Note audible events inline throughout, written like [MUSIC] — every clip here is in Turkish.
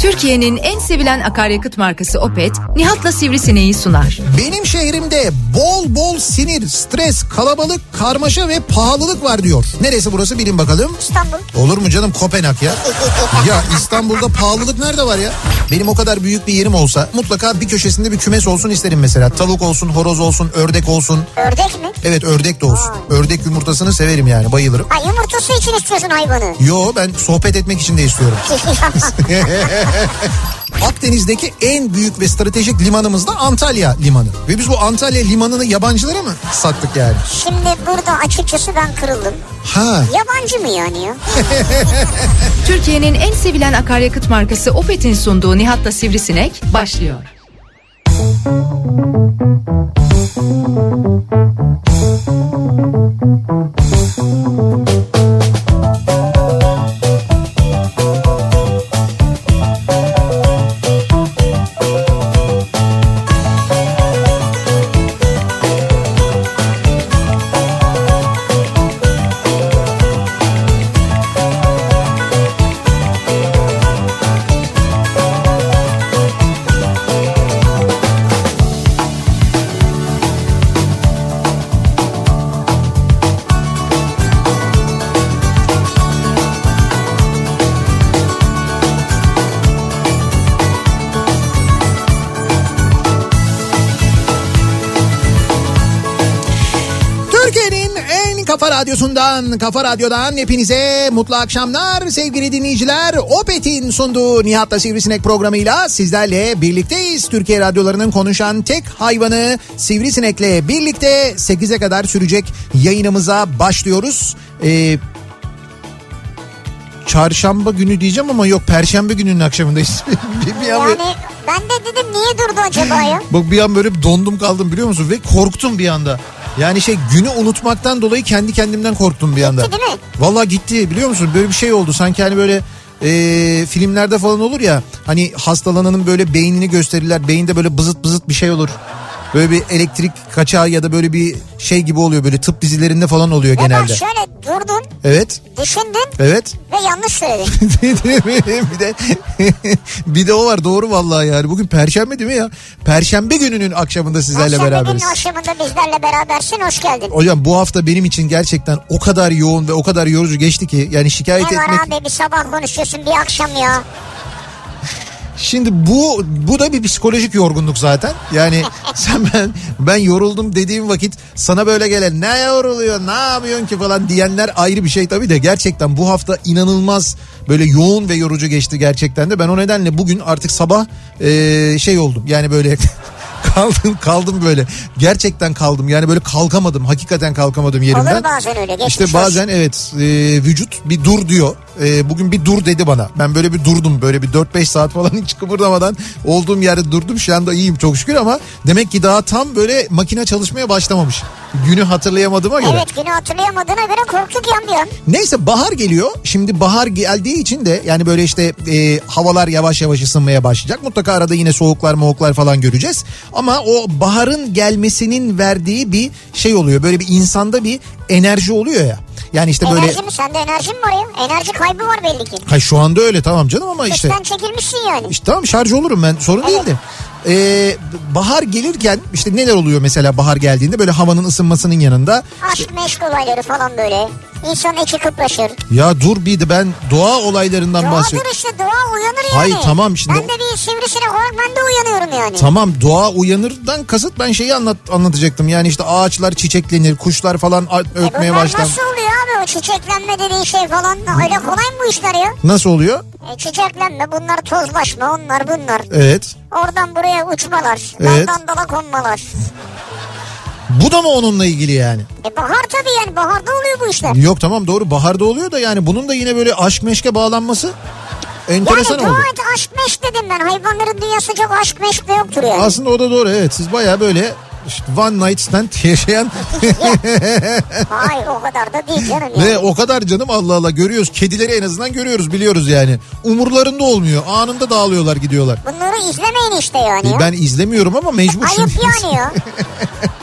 Türkiye'nin en sevilen akaryakıt markası Opet, Nihat'la Sivrisineği sunar. Benim bol bol sinir, stres, kalabalık, karmaşa ve pahalılık var diyor. Neresi burası bilin bakalım. İstanbul. Olur mu canım Kopenhag ya? ya İstanbul'da pahalılık nerede var ya? Benim o kadar büyük bir yerim olsa mutlaka bir köşesinde bir kümes olsun isterim mesela. Tavuk olsun, horoz olsun, ördek olsun. Ördek mi? Evet ördek de olsun. Ördek yumurtasını severim yani bayılırım. Ha yumurtası için istiyorsun hayvanı. Yo ben sohbet etmek için de istiyorum. [LAUGHS] [LAUGHS] Akdeniz'deki en büyük ve stratejik limanımız da Antalya Limanı. Ve biz bu Antalya Limanı'nı yabancılara mı sattık yani? Şimdi burada açıkçası ben kırıldım. Ha. Yabancı mı yani ya? [LAUGHS] Türkiye'nin en sevilen akaryakıt markası Opet'in sunduğu Nihat'la Sivrisinek başlıyor. Türkiye'nin kafa radyosundan, kafa radyodan hepinize mutlu akşamlar sevgili dinleyiciler. Opet'in sunduğu Nihat'la Sivrisinek programıyla sizlerle birlikteyiz. Türkiye radyolarının konuşan tek hayvanı Sivrisinek'le birlikte 8'e kadar sürecek yayınımıza başlıyoruz. Ee, çarşamba günü diyeceğim ama yok perşembe gününün akşamındayız. [LAUGHS] bir, bir an böyle- Yani ben de dedim niye durdu acaba ya? [LAUGHS] Bak bir an böyle dondum kaldım biliyor musun? Ve korktum bir anda. Yani şey günü unutmaktan dolayı kendi kendimden korktum bir anda. Gitti değil mi? Vallahi gitti biliyor musun? Böyle bir şey oldu. Sanki hani böyle e, filmlerde falan olur ya. Hani hastalananın böyle beynini gösterirler. Beyinde böyle bızıt bızıt bir şey olur. Böyle bir elektrik kaçağı ya da böyle bir şey gibi oluyor. Böyle tıp dizilerinde falan oluyor Ya genelde. şöyle durdun, Evet. düşündün Evet. ve yanlış söyledin. [LAUGHS] bir de bir de o var doğru vallahi yani. Bugün perşembe değil mi ya? Perşembe gününün akşamında sizlerle Perşembe beraberiz. günün akşamında bizlerle berabersin, hoş geldin. Hocam bu hafta benim için gerçekten o kadar yoğun ve o kadar yorucu geçti ki yani şikayet Ne var etmek. abi bir sabah konuşuyorsun bir akşam ya. Şimdi bu bu da bir psikolojik yorgunluk zaten. Yani [LAUGHS] sen ben ben yoruldum dediğim vakit sana böyle gelen ne yoruluyor ne yapıyorsun ki falan diyenler ayrı bir şey tabii de gerçekten bu hafta inanılmaz böyle yoğun ve yorucu geçti gerçekten de. Ben o nedenle bugün artık sabah eee, şey oldum yani böyle [LAUGHS] kaldım kaldım böyle gerçekten kaldım yani böyle kalkamadım hakikaten kalkamadım yerimden. Olur bazen öyle geçmiş İşte olsun. bazen evet e, vücut bir dur diyor. E, bugün bir dur dedi bana. Ben böyle bir durdum böyle bir 4-5 saat falan [LAUGHS] hiç kıpırdamadan olduğum yerde durdum. Şu anda iyiyim çok şükür ama demek ki daha tam böyle makine çalışmaya başlamamış. Günü hatırlayamadığıma göre. Evet günü hatırlayamadığına göre korktuk yan bir an. Neyse bahar geliyor. Şimdi bahar geldiği için de yani böyle işte e, havalar yavaş yavaş ısınmaya başlayacak. Mutlaka arada yine soğuklar moğuklar falan göreceğiz. Ama o baharın gelmesinin verdiği bir şey oluyor. Böyle bir insanda bir enerji oluyor ya. Yani işte böyle... Enerji mi? Sende enerji mi var ya? Enerji kaybı var belli ki. Ha şu anda öyle tamam canım ama işte... Üstten çekilmişsin yani. İşte tamam şarj olurum ben sorun değil de. Ee, bahar gelirken işte neler oluyor mesela bahar geldiğinde böyle havanın ısınmasının yanında. Aşk meşk olayları falan böyle. İnsan içi kıpraşır. Ya dur bir de ben doğa olaylarından bahsediyorum. Doğadır işte doğa uyanır yani. Hayır, tamam şimdi Ben de bir sivrisinek olarak ben de uyanıyorum yani. Tamam doğa uyanırdan kasıt ben şeyi anlat, anlatacaktım. Yani işte ağaçlar çiçeklenir, kuşlar falan E ötmeye bunlar başlar. nasıl oluyor çiçeklenme dediğin şey falan? Öyle kolay mı bu işler ya? Nasıl oluyor? E, çiçeklenme bunlar tozlaşma onlar bunlar. Evet. Oradan buraya uçmalar. Evet. Daldan dala konmalar. Bu da mı onunla ilgili yani? E bahar tabii yani baharda oluyor bu işler. Yok tamam doğru baharda oluyor da yani bunun da yine böyle aşk meşke bağlanması enteresan yani oldu. doğa aşk meşk dedim ben. Hayvanların dünyası çok aşk meşk de yoktur yani. Aslında o da doğru evet siz baya böyle işte one night stand [LAUGHS] yaşayan Hayır o kadar da değil canım yani. ve o kadar canım Allah Allah görüyoruz kedileri en azından görüyoruz biliyoruz yani. Umurlarında olmuyor anında dağılıyorlar gidiyorlar. Bunları izlemeyin işte yani. ya. Ben izlemiyorum ama mecbur Ayıp yani ya. [LAUGHS]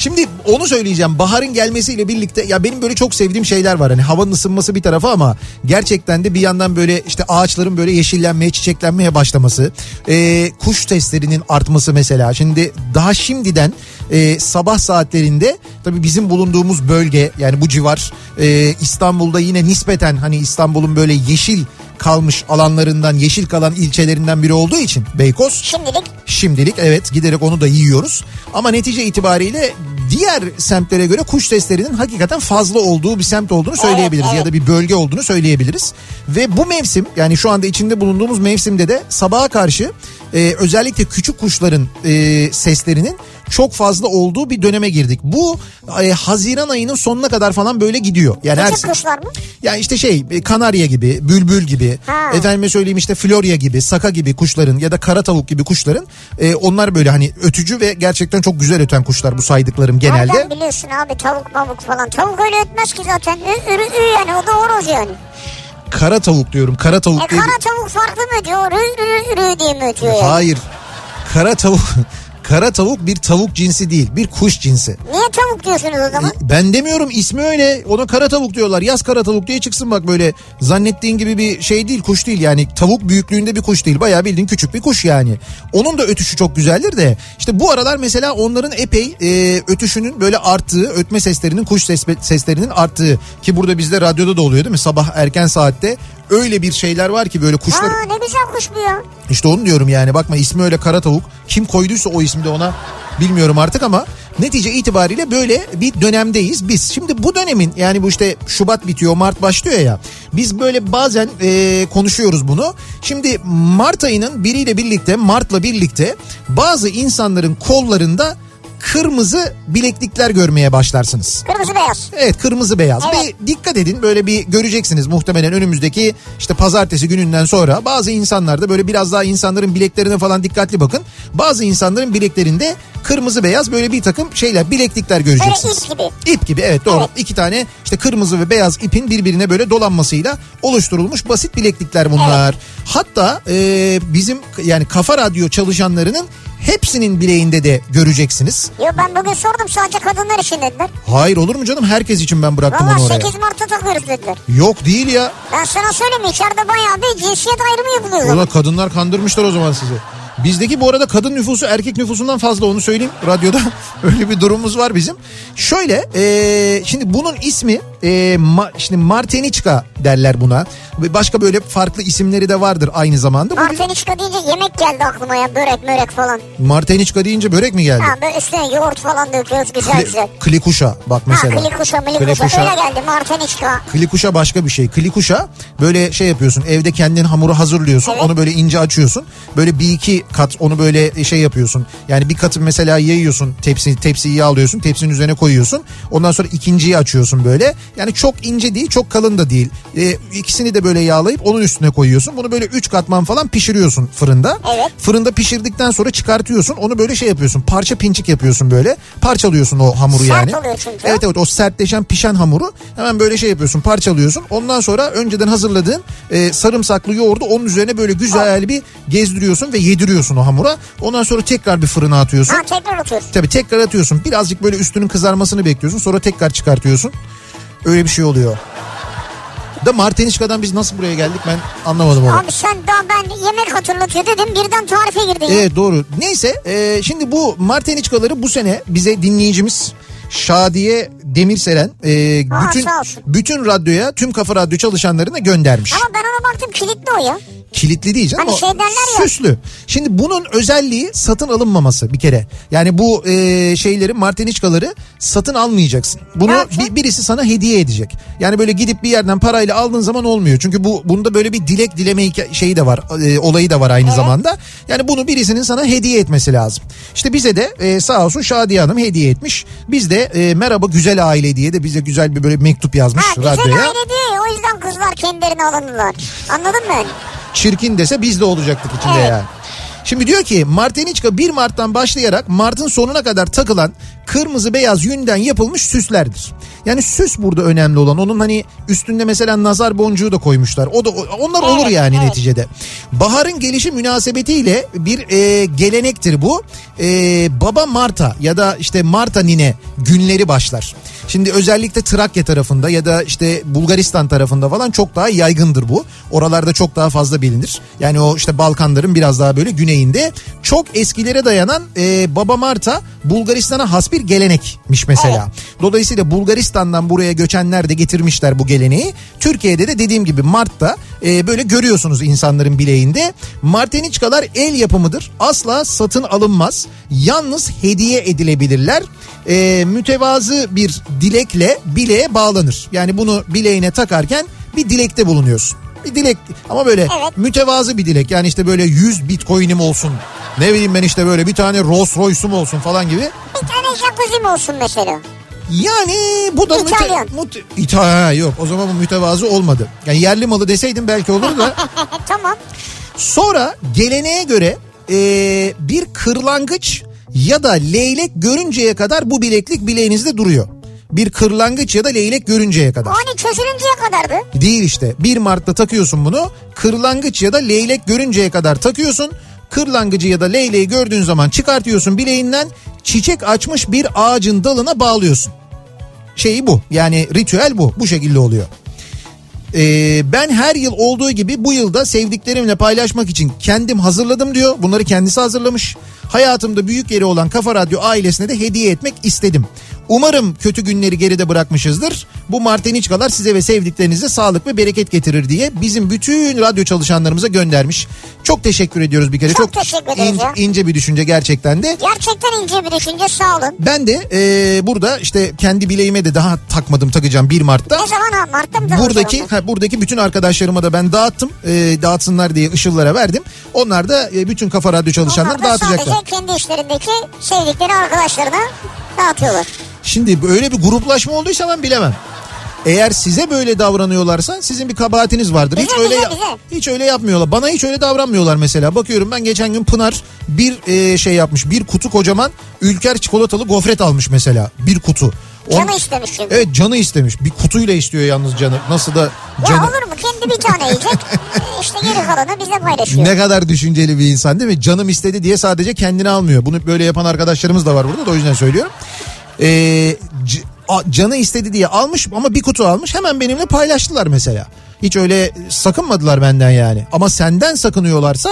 Şimdi onu söyleyeceğim. Baharın gelmesiyle birlikte ya benim böyle çok sevdiğim şeyler var. Hani havanın ısınması bir tarafa ama gerçekten de bir yandan böyle işte ağaçların böyle yeşillenmeye, çiçeklenmeye başlaması. Ee, kuş seslerinin artması mesela. Şimdi daha şimdiden e, sabah saatlerinde tabii bizim bulunduğumuz bölge yani bu civar e, İstanbul'da yine nispeten hani İstanbul'un böyle yeşil kalmış alanlarından yeşil kalan ilçelerinden biri olduğu için Beykoz Şimdilik Şimdilik evet giderek onu da yiyoruz. Ama netice itibariyle diğer semtlere göre kuş seslerinin hakikaten fazla olduğu bir semt olduğunu söyleyebiliriz. evet. Ya da bir bölge olduğunu söyleyebiliriz. Ve bu mevsim yani şu anda içinde bulunduğumuz mevsimde de sabaha karşı e, özellikle küçük kuşların e, seslerinin çok fazla olduğu bir döneme girdik. Bu e, Haziran ayının sonuna kadar falan böyle gidiyor. Yani her küçük kuşlar mı? yani işte şey e, kanarya gibi, bülbül gibi, Ha. efendime söyleyeyim işte florya gibi, saka gibi kuşların ya da kara tavuk gibi kuşların e, onlar böyle hani ötücü ve gerçekten çok güzel öten kuşlar bu saydıklarım genelde. Nereden biliyorsun abi tavuk mavuk falan. Tavuk öyle ötmez ki zaten. Ü, ürü, ü yani o da horoz yani. Kara tavuk diyorum. Kara tavuk E kara tavuk farklı mı ötüyor? Rü, rü, rü diye mi ötüyor yani? Hayır. Kara tavuk kara tavuk bir tavuk cinsi değil, bir kuş cinsi. Niye tavuk diyorsunuz o zaman? Ben demiyorum ismi öyle. Ona kara tavuk diyorlar. Yaz kara tavuk diye çıksın bak böyle. Zannettiğin gibi bir şey değil, kuş değil. Yani tavuk büyüklüğünde bir kuş değil. Bayağı bildiğin küçük bir kuş yani. Onun da ötüşü çok güzeldir de. İşte bu aralar mesela onların epey e, ötüşünün böyle arttığı, ötme seslerinin, kuş ses, seslerinin arttığı. Ki burada bizde radyoda da oluyor değil mi? Sabah erken saatte öyle bir şeyler var ki böyle kuşlar... Aa ne güzel kuş bu ya. İşte onu diyorum yani bakma ismi öyle kara tavuk. Kim koyduysa o ismi de ona bilmiyorum artık ama netice itibariyle böyle bir dönemdeyiz biz. Şimdi bu dönemin yani bu işte Şubat bitiyor Mart başlıyor ya biz böyle bazen e, konuşuyoruz bunu. Şimdi Mart ayının biriyle birlikte Mart'la birlikte bazı insanların kollarında kırmızı bileklikler görmeye başlarsınız. Kırmızı beyaz. Evet kırmızı beyaz. Evet. Bir dikkat edin böyle bir göreceksiniz muhtemelen önümüzdeki işte pazartesi gününden sonra bazı insanlarda böyle biraz daha insanların bileklerine falan dikkatli bakın. Bazı insanların bileklerinde kırmızı beyaz böyle bir takım şeyler bileklikler göreceksiniz. ip gibi. İp gibi evet doğru. Evet. İki tane işte kırmızı ve beyaz ipin birbirine böyle dolanmasıyla oluşturulmuş basit bileklikler bunlar. Hatta e, bizim yani Kafa Radyo çalışanlarının hepsinin bileğinde de göreceksiniz. Yo ben bugün sordum sadece kadınlar için dediler. Hayır olur mu canım herkes için ben bıraktım Valla onu oraya. 8 Mart'ta takıyoruz dediler. Yok değil ya. Ben sana söyleyeyim içeride bayağı bir cinsiyet ayrımı yapılıyor. Valla kadınlar kandırmışlar o zaman sizi. Bizdeki bu arada kadın nüfusu erkek nüfusundan fazla onu söyleyeyim radyoda. [LAUGHS] Öyle bir durumumuz var bizim. Şöyle e, şimdi bunun ismi e, ma, şimdi Marteniçka derler buna. Başka böyle farklı isimleri de vardır aynı zamanda. Marteniçka deyince yemek geldi aklıma ya börek mörek falan. Marteniçka deyince börek mi geldi? Ha böyle üstüne yoğurt falan döküyoruz güzel Kli- güzel. Klikuşa bak mesela. Ha klikuşa milikuşa Klikuşa. öyle geldi Marteniçka. Klikuşa başka bir şey. Klikuşa böyle şey yapıyorsun. Evde kendin hamuru hazırlıyorsun. Evet. Onu böyle ince açıyorsun. Böyle bir iki kat onu böyle şey yapıyorsun. Yani bir katı mesela yayıyorsun. Tepsi, tepsiyi yağlıyorsun. Tepsinin üzerine koyuyorsun. Ondan sonra ikinciyi açıyorsun böyle. Yani çok ince değil çok kalın da değil. Ee, ikisini de böyle yağlayıp onun üstüne koyuyorsun. Bunu böyle üç katman falan pişiriyorsun fırında. Evet. Fırında pişirdikten sonra çıkartıyorsun. Onu böyle şey yapıyorsun. Parça pinçik yapıyorsun böyle. Parçalıyorsun o hamuru Sert yani. oluyor çünkü. Evet evet o sertleşen pişen hamuru hemen böyle şey yapıyorsun parçalıyorsun. Ondan sonra önceden hazırladığın e, sarımsaklı yoğurdu onun üzerine böyle güzel bir gezdiriyorsun ve yediriyorsun o hamura. Ondan sonra tekrar bir fırına atıyorsun. Ha tekrar atıyoruz. Tabii tekrar atıyorsun. Birazcık böyle üstünün kızarmasını bekliyorsun. Sonra tekrar çıkartıyorsun. Öyle bir şey oluyor. Da Martenişka'dan biz nasıl buraya geldik ben anlamadım onu. Abi sen daha ben yemek hatırlatıyor dedim birden tarife girdin. ya. Evet doğru. Neyse e, şimdi bu Marteniçkaları bu sene bize dinleyicimiz Şadiye Demirseren e, Aa, bütün bütün radyoya tüm kafa radyo çalışanlarına göndermiş. Ama ben ona baktım kilitli o ya. Kilitli değil canım Hani o şey ya. süslü. Şimdi bunun özelliği satın alınmaması bir kere. Yani bu e, şeyleri Marteniçkaları satın almayacaksın. Bunu bir, birisi sana hediye edecek. Yani böyle gidip bir yerden parayla aldığın zaman olmuyor. Çünkü bu bunda böyle bir dilek dileme şeyi de var. e, olayı da var aynı zamanda. Yani bunu birisinin sana hediye etmesi lazım. İşte bize de e, sağ olsun Şadiye Hanım hediye etmiş. Biz de e, merhaba güzel aile diye de bize güzel bir böyle mektup yazmış Ha güzel radyoya. aile diyor o yüzden kızlar kendilerini alındılar. Anladın mı? Çirkin dese biz de olacaktık içinde Evet. yani. Şimdi diyor ki Marteniçka 1 Mart'tan başlayarak Mart'ın sonuna kadar takılan kırmızı beyaz yünden yapılmış süslerdir. Yani süs burada önemli olan. Onun hani üstünde mesela nazar boncuğu da koymuşlar. O da onlar olur Evet, yani evet. neticede. Baharın gelişi münasebetiyle bir e, gelenektir bu. E, Baba Marta ya da işte Marta Nine günleri başlar. Şimdi özellikle Trakya tarafında ya da işte Bulgaristan tarafında falan çok daha yaygındır bu. Oralarda çok daha fazla bilinir. Yani o işte Balkanların biraz daha böyle güneyinde çok eskilere dayanan e, Baba Marta Bulgaristan'a has bir gelenekmiş mesela. Dolayısıyla Bulgaristan'dan buraya göçenler de getirmişler bu geleneği. Türkiye'de de dediğim gibi Mart'ta e, böyle görüyorsunuz insanların bileğinde. Marteniçkalar el yapımıdır. Asla satın alınmaz. Yalnız hediye edilebilirler. E, mütevazı bir dilekle bileğe bağlanır. Yani bunu bileğine takarken bir dilekte bulunuyorsun. Bir dilek ama böyle Evet. mütevazı bir dilek. Yani işte böyle 100 bitcoin'im olsun. Ne bileyim ben işte böyle bir tane Rolls Royce'um olsun falan gibi. Bir tane jacuzzi mi olsun mesela? Yani bu da İtalyan. müte- İta- ha, yok o zaman bu mütevazı olmadı. Yani yerli malı deseydim belki olur da. [LAUGHS] tamam. Sonra geleneğe göre e, bir kırlangıç ya da leylek görünceye kadar bu bileklik bileğinizde duruyor. Bir kırlangıç ya da leylek görünceye kadar. Hani çözülünceye kadardı. Değil işte 1 Mart'ta takıyorsun bunu kırlangıç ya da leylek görünceye kadar takıyorsun. Kırlangıcı ya da leyleği gördüğün zaman çıkartıyorsun bileğinden çiçek açmış bir ağacın dalına bağlıyorsun. Şeyi bu yani ritüel bu bu şekilde oluyor. Ee, ben her yıl olduğu gibi bu yılda sevdiklerimle paylaşmak için kendim hazırladım diyor. Bunları kendisi hazırlamış. Hayatımda büyük yeri olan Kafa Radyo ailesine de hediye etmek istedim. Umarım kötü günleri geride bırakmışızdır. Bu marteniçkalar size ve sevdiklerinize sağlık ve bereket getirir diye bizim bütün radyo çalışanlarımıza göndermiş. Çok teşekkür ediyoruz bir kere. Çok teşekkür ederiz ya. ince bir düşünce gerçekten de. Gerçekten ince bir düşünce sağ olun. Ben de e, burada işte kendi bileğime de daha takmadım takacağım 1 Mart'ta. Ne zaman ha Mart'ta mı Buradaki ha, buradaki bütün arkadaşlarıma da ben dağıttım. E, dağıtsınlar diye ışıllara verdim. Onlar da e, bütün Kafa Radyo çalışanları Onlar da dağıtacaklar. sadece kendi işlerindeki sevdikleri arkadaşlarına dağıtıyorlar. Şimdi böyle bir gruplaşma olduysa ben bilemem. Eğer size böyle davranıyorlarsa sizin bir kabahatiniz vardır. hiç öyle hiç öyle yapmıyorlar. Bana hiç öyle davranmıyorlar mesela. Bakıyorum ben geçen gün Pınar bir e, şey yapmış. Bir kutu kocaman Ülker çikolatalı gofret almış mesela. Bir kutu. On- Canı istemiş çünkü. Evet canı istemiş. Bir kutuyla istiyor yalnız canı. Nasıl da canı. Ya olur mu? Kendi bir tane yiyecek. [LAUGHS] işte geri kalanı bize paylaşıyor. Ne kadar düşünceli bir insan değil mi? Canım istedi diye sadece kendini almıyor. Bunu böyle yapan arkadaşlarımız da var burada da o yüzden söylüyorum. Ee, c- canı istedi diye almış ama bir kutu almış hemen benimle paylaştılar mesela. Hiç öyle sakınmadılar benden yani. Ama senden sakınıyorlarsa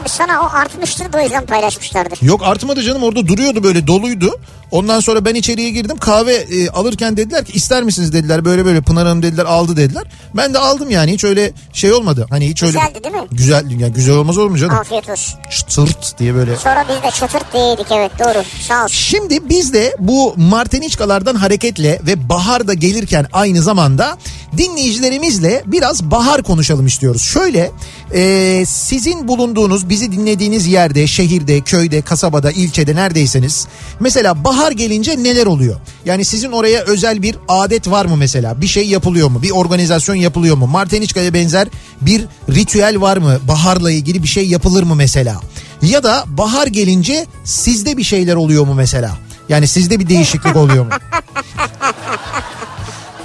Abi sana o artmıştır o yüzden paylaşmışlardır. yok artmadı canım orada duruyordu böyle doluydu. Ondan sonra ben içeriye girdim kahve e, alırken dediler ki ister misiniz dediler böyle böyle Pınar Hanım dediler aldı dediler. Ben de aldım yani hiç öyle şey olmadı. Hani hiç öyle Güzeldi değil mi? Güzel yani güzel olmaz olur mu canım? Afiyet olsun. Çıtırt diye böyle. Sonra biz de çatırt diye yedik evet doğru. Sağ ol. Şimdi biz de bu Marteniçkalardan hareketle ve bahar da gelirken aynı zamanda dinleyicilerimizle biraz bahar konuşalım istiyoruz. Şöyle e, sizin bulunduğunuz bizi dinlediğiniz yerde şehirde köyde kasabada ilçede neredeyseniz mesela bahar gelince neler oluyor? Yani sizin oraya özel bir adet var mı mesela bir şey yapılıyor mu bir organizasyon yapılıyor mu? Marteniçka'ya benzer bir ritüel var mı? Baharla ilgili bir şey yapılır mı mesela? Ya da bahar gelince sizde bir şeyler oluyor mu mesela? Yani sizde bir değişiklik oluyor mu? [LAUGHS]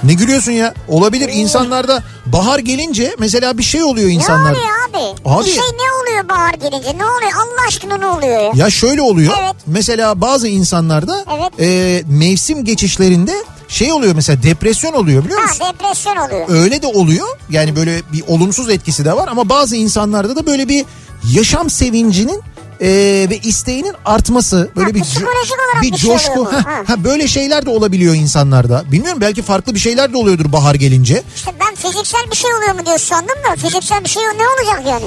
Ne gülüyorsun ya? Olabilir insanlarda bahar gelince mesela bir şey oluyor Ne insanlar. oluyor abi? Abi- Bir şey ne oluyor bahar gelince? Ne oluyor? Allah aşkına ne oluyor ya? Ya şöyle oluyor. Evet. Mesela bazı insanlarda Evet. e, mevsim geçişlerinde şey oluyor mesela depresyon oluyor biliyor musun? Ha depresyon oluyor. Öyle de oluyor. Yani böyle bir olumsuz etkisi de var ama bazı insanlarda da böyle bir yaşam sevincinin e, ve isteğinin artması böyle Ha, bir bir bir şey coşku ha, Ha. ha, böyle şeyler de olabiliyor insanlarda. Bilmiyorum belki farklı bir şeyler de oluyordur bahar gelince. İşte ben fiziksel bir şey oluyor mu diye sandım da fiziksel bir şey ne olacak yani?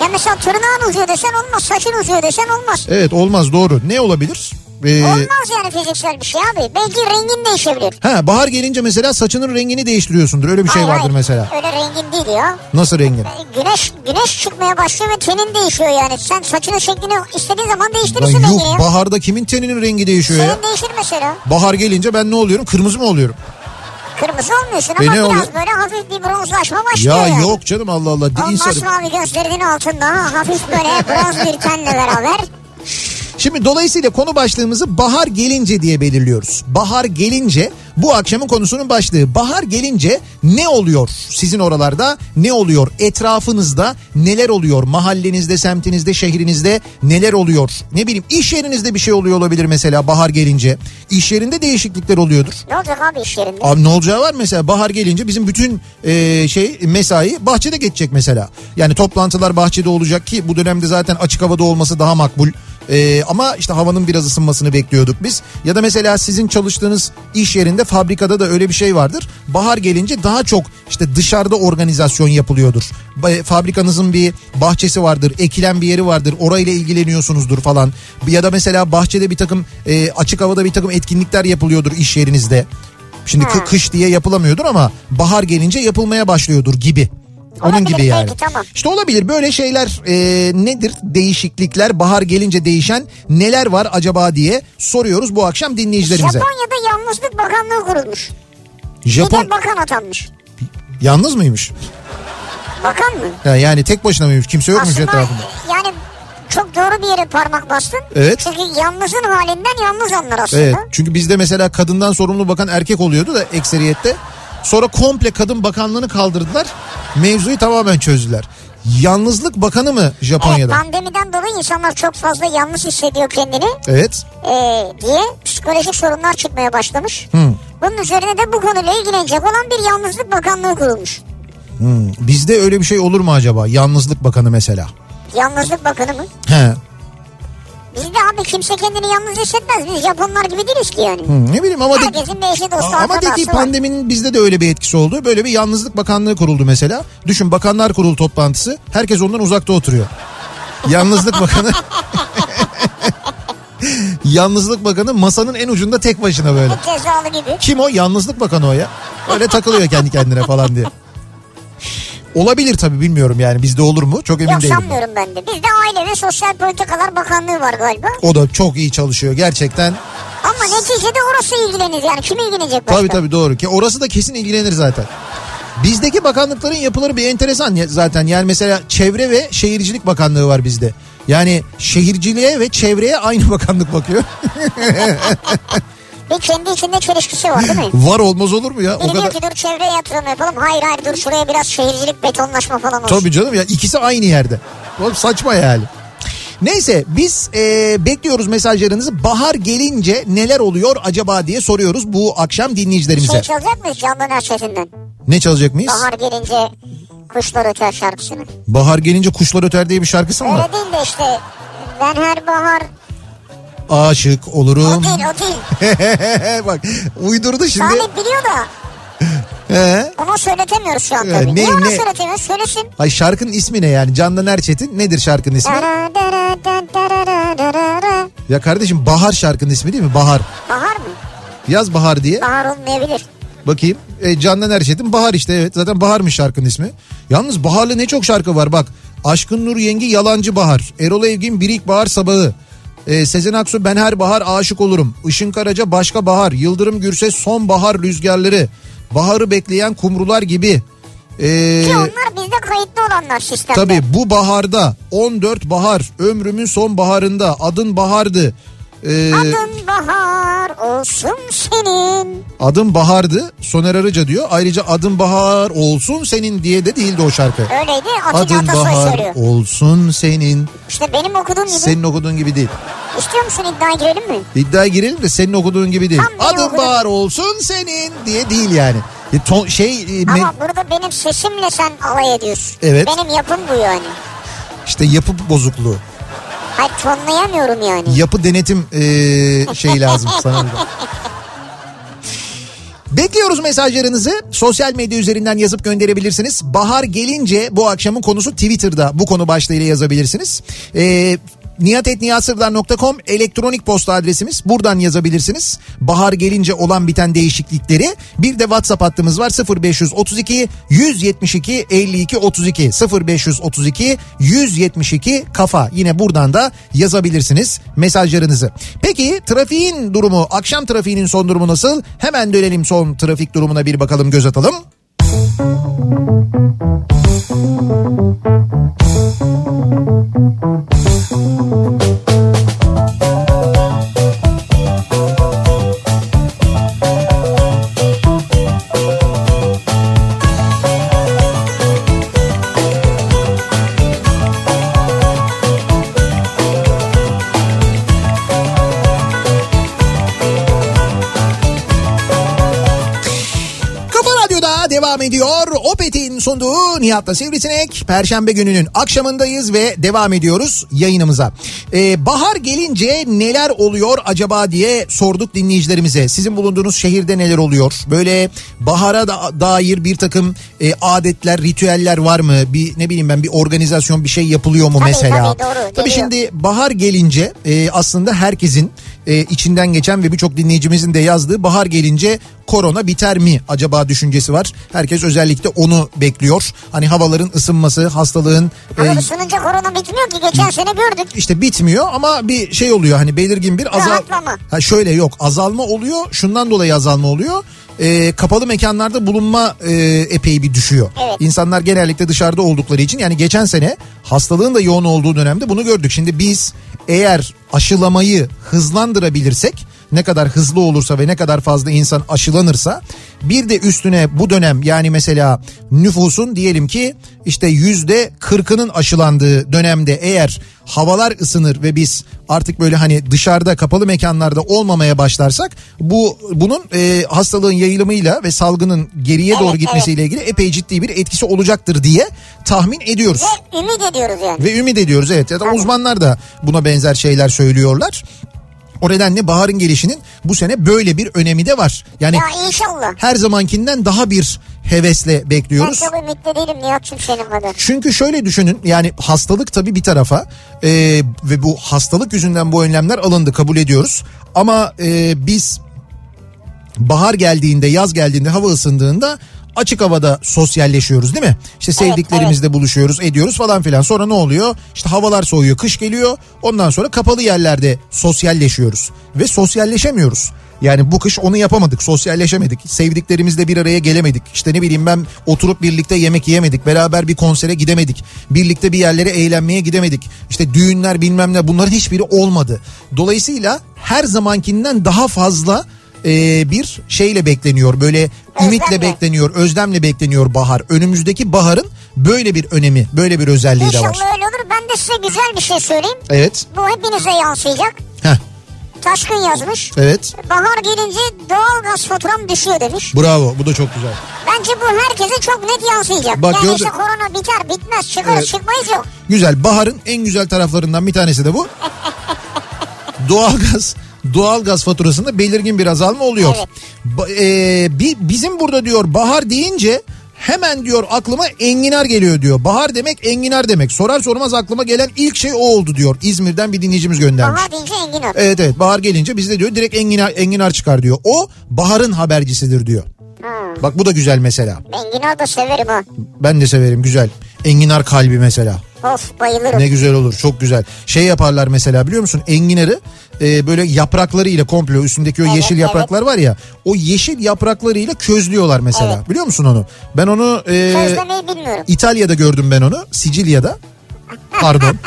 Ya mesela tırnağın uzuyor desen olmaz, saçın uzuyor desen olmaz. Evet olmaz doğru. Ne olabilir? Ee, Olmaz yani fiziksel bir şey abi. Belki rengin değişebilir. ha bahar gelince mesela saçının rengini değiştiriyorsundur. Öyle bir şey Hayır, vardır hayır. mesela. Öyle rengin değil ya. Nasıl rengin? E, Güneş güneş çıkmaya başlıyor ve tenin değişiyor yani. Sen saçının şeklini istediğin zaman Lan değiştirirsin yuh rengini ya. baharda kimin teninin rengi değişiyor ya? Senin değişir mesela. Bahar gelince ben ne oluyorum? Kırmızı mı oluyorum? Kırmızı olmuyorsun E ama ne biraz oluyor? böyle hafif bir bronzlaşma başlıyor Ya yani. yok canım Allah Allah. O İnsan... masmavi gözlerinin altında hafif böyle bronz bir tenle beraber. Şimdi dolayısıyla konu başlığımızı bahar gelince diye belirliyoruz. Bahar gelince bu akşamın konusunun başlığı. Bahar gelince ne oluyor sizin oralarda? Ne oluyor? Etrafınızda neler oluyor? Mahallenizde, semtinizde, şehrinizde neler oluyor? Ne bileyim iş yerinizde bir şey oluyor olabilir mesela bahar gelince. İş yerinde değişiklikler oluyordur. Ne olacak abi iş yerinde? Abi ne olacağı var mesela bahar gelince bizim bütün e, şey mesai bahçede geçecek mesela. Yani toplantılar bahçede olacak ki bu dönemde zaten açık havada olması daha makbul. E, ama işte havanın biraz ısınmasını bekliyorduk biz. Ya da mesela sizin çalıştığınız iş yerinde fabrikada da öyle bir şey vardır. Bahar gelince daha çok işte dışarıda organizasyon yapılıyordur. Fabrikanızın bir bahçesi vardır, ekilen bir yeri vardır. Orayla ilgileniyorsunuzdur falan. Ya da mesela bahçede bir takım e, açık havada bir takım etkinlikler yapılıyordur iş yerinizde. Şimdi Ha. kış diye yapılamıyordur ama bahar gelince yapılmaya başlıyordur gibi. Onun Olabilir, gibi yani. peki, tamam. İşte olabilir böyle şeyler e, nedir değişiklikler bahar gelince değişen neler var acaba diye soruyoruz bu akşam dinleyicilerimize. Japonya'da Yalnızlık Bakanlığı kurulmuş. Bir Japon de bakan atanmış. yalnız mıymış? Bakan mı? Ha, yani tek başına mıymış kimse yokmuş Aslında etrafında. yani çok doğru bir yere parmak bastın. Evet. Çünkü yalnızın halinden yalnız anlar aslında. Evet çünkü bizde mesela kadından sorumlu bakan erkek oluyordu da ekseriyette. Sonra komple kadın bakanlığını kaldırdılar. Mevzuyu tamamen çözdüler. Yalnızlık bakanı mı Evet, Japonya'da? pandemiden dolayı insanlar çok fazla yalnız hissediyor kendini Evet. ee, diye psikolojik sorunlar çıkmaya başlamış. Hı. Bunun üzerine de bu konuyla ilgilenecek olan bir yalnızlık bakanlığı kurulmuş. Hmm. Bizde öyle bir şey olur mu acaba? Yalnızlık bakanı mesela. Yalnızlık bakanı mı? He. Bizde abi kimse kendini yalnız hissetmez. Biz Japonlar gibi değiliz ki yani. Hmm, ne bileyim ama Herkesin bir eşi dostu ama de ki var. pandeminin bizde de öyle bir etkisi oldu. Böyle bir yalnızlık bakanlığı kuruldu mesela. Düşün bakanlar kurulu toplantısı. Herkes ondan uzakta oturuyor. Yalnızlık bakanı [LAUGHS] Yalnızlık bakanı masanın en ucunda tek başına böyle. Cezalı gibi. Kim o? Yalnızlık bakanı o ya. Öyle takılıyor kendi kendine falan diye. Olabilir tabii bilmiyorum yani bizde olur mu? Çok emin Yok değilim. sanmıyorum ben de. Bizde Aile ve Sosyal Politikalar Bakanlığı var galiba. O da çok iyi çalışıyor gerçekten. Ama neticede orası ilgilenir yani. Kim ilgilenecek başka? Tabii tabii doğru ki orası da kesin ilgilenir zaten. Bizdeki bakanlıkların yapıları bir enteresan zaten. Yani mesela Çevre ve Şehircilik Bakanlığı var bizde. Yani şehirciliğe ve çevreye aynı [LAUGHS] bakanlık bakıyor. [LAUGHS] Bir kendi içinde çelişkisi var değil mi? [LAUGHS] var olmaz olur mu ya? O Biri diyor kadar. ki dur çevreye yatırım yapalım. Hayır hayır dur şuraya biraz şehircilik betonlaşma falan olsun. Tabii canım ya ikisi aynı yerde. Oğlum saçma yani. Neyse biz e, bekliyoruz mesajlarınızı. Bahar gelince neler oluyor acaba diye soruyoruz bu akşam dinleyicilerimize. Şey çalacak mıyız Candan Erçetin'den? Ne çalacak mıyız? Bahar gelince kuşlar öter şarkısını. Bahar gelince kuşlar öter diye bir şarkısı mı var? Öyle değil de işte ben her bahar Aşık o olurum. değil o değil. Bak uydurdu şimdi. Salih biliyor da He. ona söyletemiyoruz şu an Ee, tabii. ne- Niye ne? söyletemiyoruz? Söylesin. Ay şarkının ismi ne yani? Candan Erçetin nedir şarkının ismi? Ya kardeşim Bahar şarkının ismi değil mi? Bahar. Bahar mı? Yaz Bahar diye. Bahar olmayabilir. Bakayım. E, Candan Erçetin Bahar işte evet. Zaten Bahar'mış şarkının ismi. Yalnız Bahar'lı ne çok şarkı var bak. Aşkın Nur Yengi Yalancı Bahar. Erol Evgin Birik Bahar Sabahı. E, Sezen Aksu Ben Her Bahar Aşık Olurum. Işın Karaca Başka Bahar. Yıldırım Gürses Son Bahar Rüzgarları. Baharı bekleyen kumrular gibi. E, Ki onlar bizde kayıtlı olanlar sistemde. Tabii bu baharda 14 bahar ömrümün son baharında adın bahardı. Ee, Adın bahar olsun senin. adım bahardı Soner Arıca diyor. Ayrıca adım bahar olsun senin diye de değildi o şarkı. Öyleydi Atilla Adın Atasoy bahar söylüyor. olsun senin. İşte benim okuduğum gibi. Senin okuduğun gibi değil. İstiyor musun iddiaya girelim mi? İddiaya girelim de senin okuduğun gibi değil. Tam benim Adın okuduğum- bahar olsun senin diye değil yani. E, ton- şey e, me- Ama burada benim sesimle sen alay ediyorsun. Evet. Benim yapım bu yani. işte yapı bozukluğu. Hayır tonlayamıyorum yani. Yapı denetim e, şeyi lazım [LAUGHS] sana. Bekliyoruz mesajlarınızı. Sosyal medya üzerinden yazıp gönderebilirsiniz. Bahar gelince bu akşamın konusu Twitter'da bu konu başlığıyla yazabilirsiniz. Ee, niyatetniyasırdar.com elektronik posta adresimiz. Buradan yazabilirsiniz. Bahar gelince olan biten değişiklikleri. Bir de WhatsApp hattımız var 0532 172 52 32 0532 172 kafa. Yine buradan da yazabilirsiniz mesajlarınızı. Peki trafiğin durumu, akşam trafiğinin son durumu nasıl? Hemen dönelim son trafik durumuna bir bakalım, göz atalım. Sunduğu Nihat'la Sivrisinek. Perşembe gününün akşamındayız ve devam ediyoruz yayınımıza. Ee, bahar gelince neler oluyor acaba diye sorduk dinleyicilerimize. Sizin bulunduğunuz şehirde neler oluyor? Böyle bahara da, dair bir takım e, adetler, ritüeller var mı? Bir ne bileyim ben bir organizasyon bir şey yapılıyor mu Tabii, mesela? tabii, doğru, Tabii geliyor. şimdi bahar gelince e, aslında herkesin e, içinden geçen ve birçok dinleyicimizin de yazdığı bahar gelince korona biter mi acaba düşüncesi var. Herkes özellikle onu bekliyor. Hani havaların ısınması, hastalığın e, Ama ısınınca korona bitmiyor ki. Geçen sene gördük. işte bitmiyor ama bir şey oluyor hani belirgin bir azal Rahatlama. ha şöyle yok azalma oluyor şundan dolayı azalma oluyor Ee, kapalı mekanlarda bulunma e, epey bir düşüyor. Evet. İnsanlar genellikle dışarıda oldukları için yani geçen sene hastalığın da yoğun olduğu dönemde bunu gördük. Şimdi biz eğer aşılamayı hızlandırabilirsek ne kadar hızlı olursa ve ne kadar fazla insan aşılanırsa bir de üstüne bu dönem yani mesela nüfusun diyelim ki işte yüzde kırkının aşılandığı dönemde eğer havalar ısınır ve biz artık böyle hani dışarıda kapalı mekanlarda olmamaya başlarsak bu bunun e, hastalığın yayılımıyla ve salgının geriye Evet, doğru gitmesiyle ilgili epey ciddi bir etkisi olacaktır diye tahmin ediyoruz. Ve ümit ediyoruz yani. Ve ümit ediyoruz evet ya da uzmanlar da buna benzer şeyler söylüyorlar. O nedenle baharın gelişinin bu sene böyle bir önemi de var. Yani Ya inşallah. her zamankinden daha bir hevesle Ben bekliyoruz. çok ümitli değilim Nihat'cığım senin kadar. Çünkü şöyle düşünün yani hastalık tabii bir tarafa e, ve bu hastalık yüzünden bu önlemler alındı kabul ediyoruz. Ama e, biz bahar geldiğinde yaz geldiğinde hava ısındığında açık havada sosyalleşiyoruz değil mi? İşte sevdiklerimizle buluşuyoruz ediyoruz falan filan. Sonra ne oluyor? İşte havalar soğuyor kış geliyor ondan sonra kapalı yerlerde sosyalleşiyoruz ve sosyalleşemiyoruz. Yani bu kış onu yapamadık, sosyalleşemedik. Sevdiklerimizle bir araya gelemedik. İşte ne bileyim ben oturup birlikte yemek yiyemedik. Beraber bir konsere gidemedik. Birlikte bir yerlere eğlenmeye gidemedik. İşte düğünler bilmem ne bunların hiçbiri olmadı. Dolayısıyla her zamankinden daha fazla e, bir şeyle bekleniyor. Böyle ümitle bekleniyor, özlemle bekleniyor bahar. Önümüzdeki baharın böyle bir önemi, böyle bir özelliği de var. İnşallah öyle olur. Ben de size güzel bir şey söyleyeyim. Evet. Bu hepinize yansıyacak. Heh, Taşkın yazmış. evet. Bahar gelince doğalgaz faturam düşüyor demiş. Bravo. Bu da çok güzel. Bence bu herkese çok net yansıyacak. Bak yani işte korona biter bitmez çıkarız Evet. çıkmayız yok. Güzel. Baharın en güzel taraflarından bir tanesi de bu. [LAUGHS] Doğalgaz doğalgaz faturasında belirgin bir azalma oluyor. Evet. Ba- e, bi- bizim burada diyor bahar deyince hemen diyor aklıma enginar geliyor diyor. Bahar demek enginar demek. Sorar sormaz aklıma gelen ilk şey o oldu diyor. İzmir'den bir dinleyicimiz göndermiş. Bahar deyince enginar. Evet evet bahar gelince bizde diyor direkt enginar, enginar çıkar diyor. O baharın habercisidir diyor. Hmm. Bak bu da güzel mesela. Enginar da severim ha. Ben de severim güzel. Enginar kalbi mesela. Of bayılırım. Ne güzel olur çok güzel. Şey yaparlar mesela biliyor musun enginarı e, böyle yapraklarıyla komple üstündeki o Evet, yeşil yapraklar var ya o yeşil yapraklarıyla közlüyorlar mesela Evet. biliyor musun onu? Ben onu e, Közlemeyi bilmiyorum. İtalya'da gördüm ben onu Sicilya'da pardon. [LAUGHS]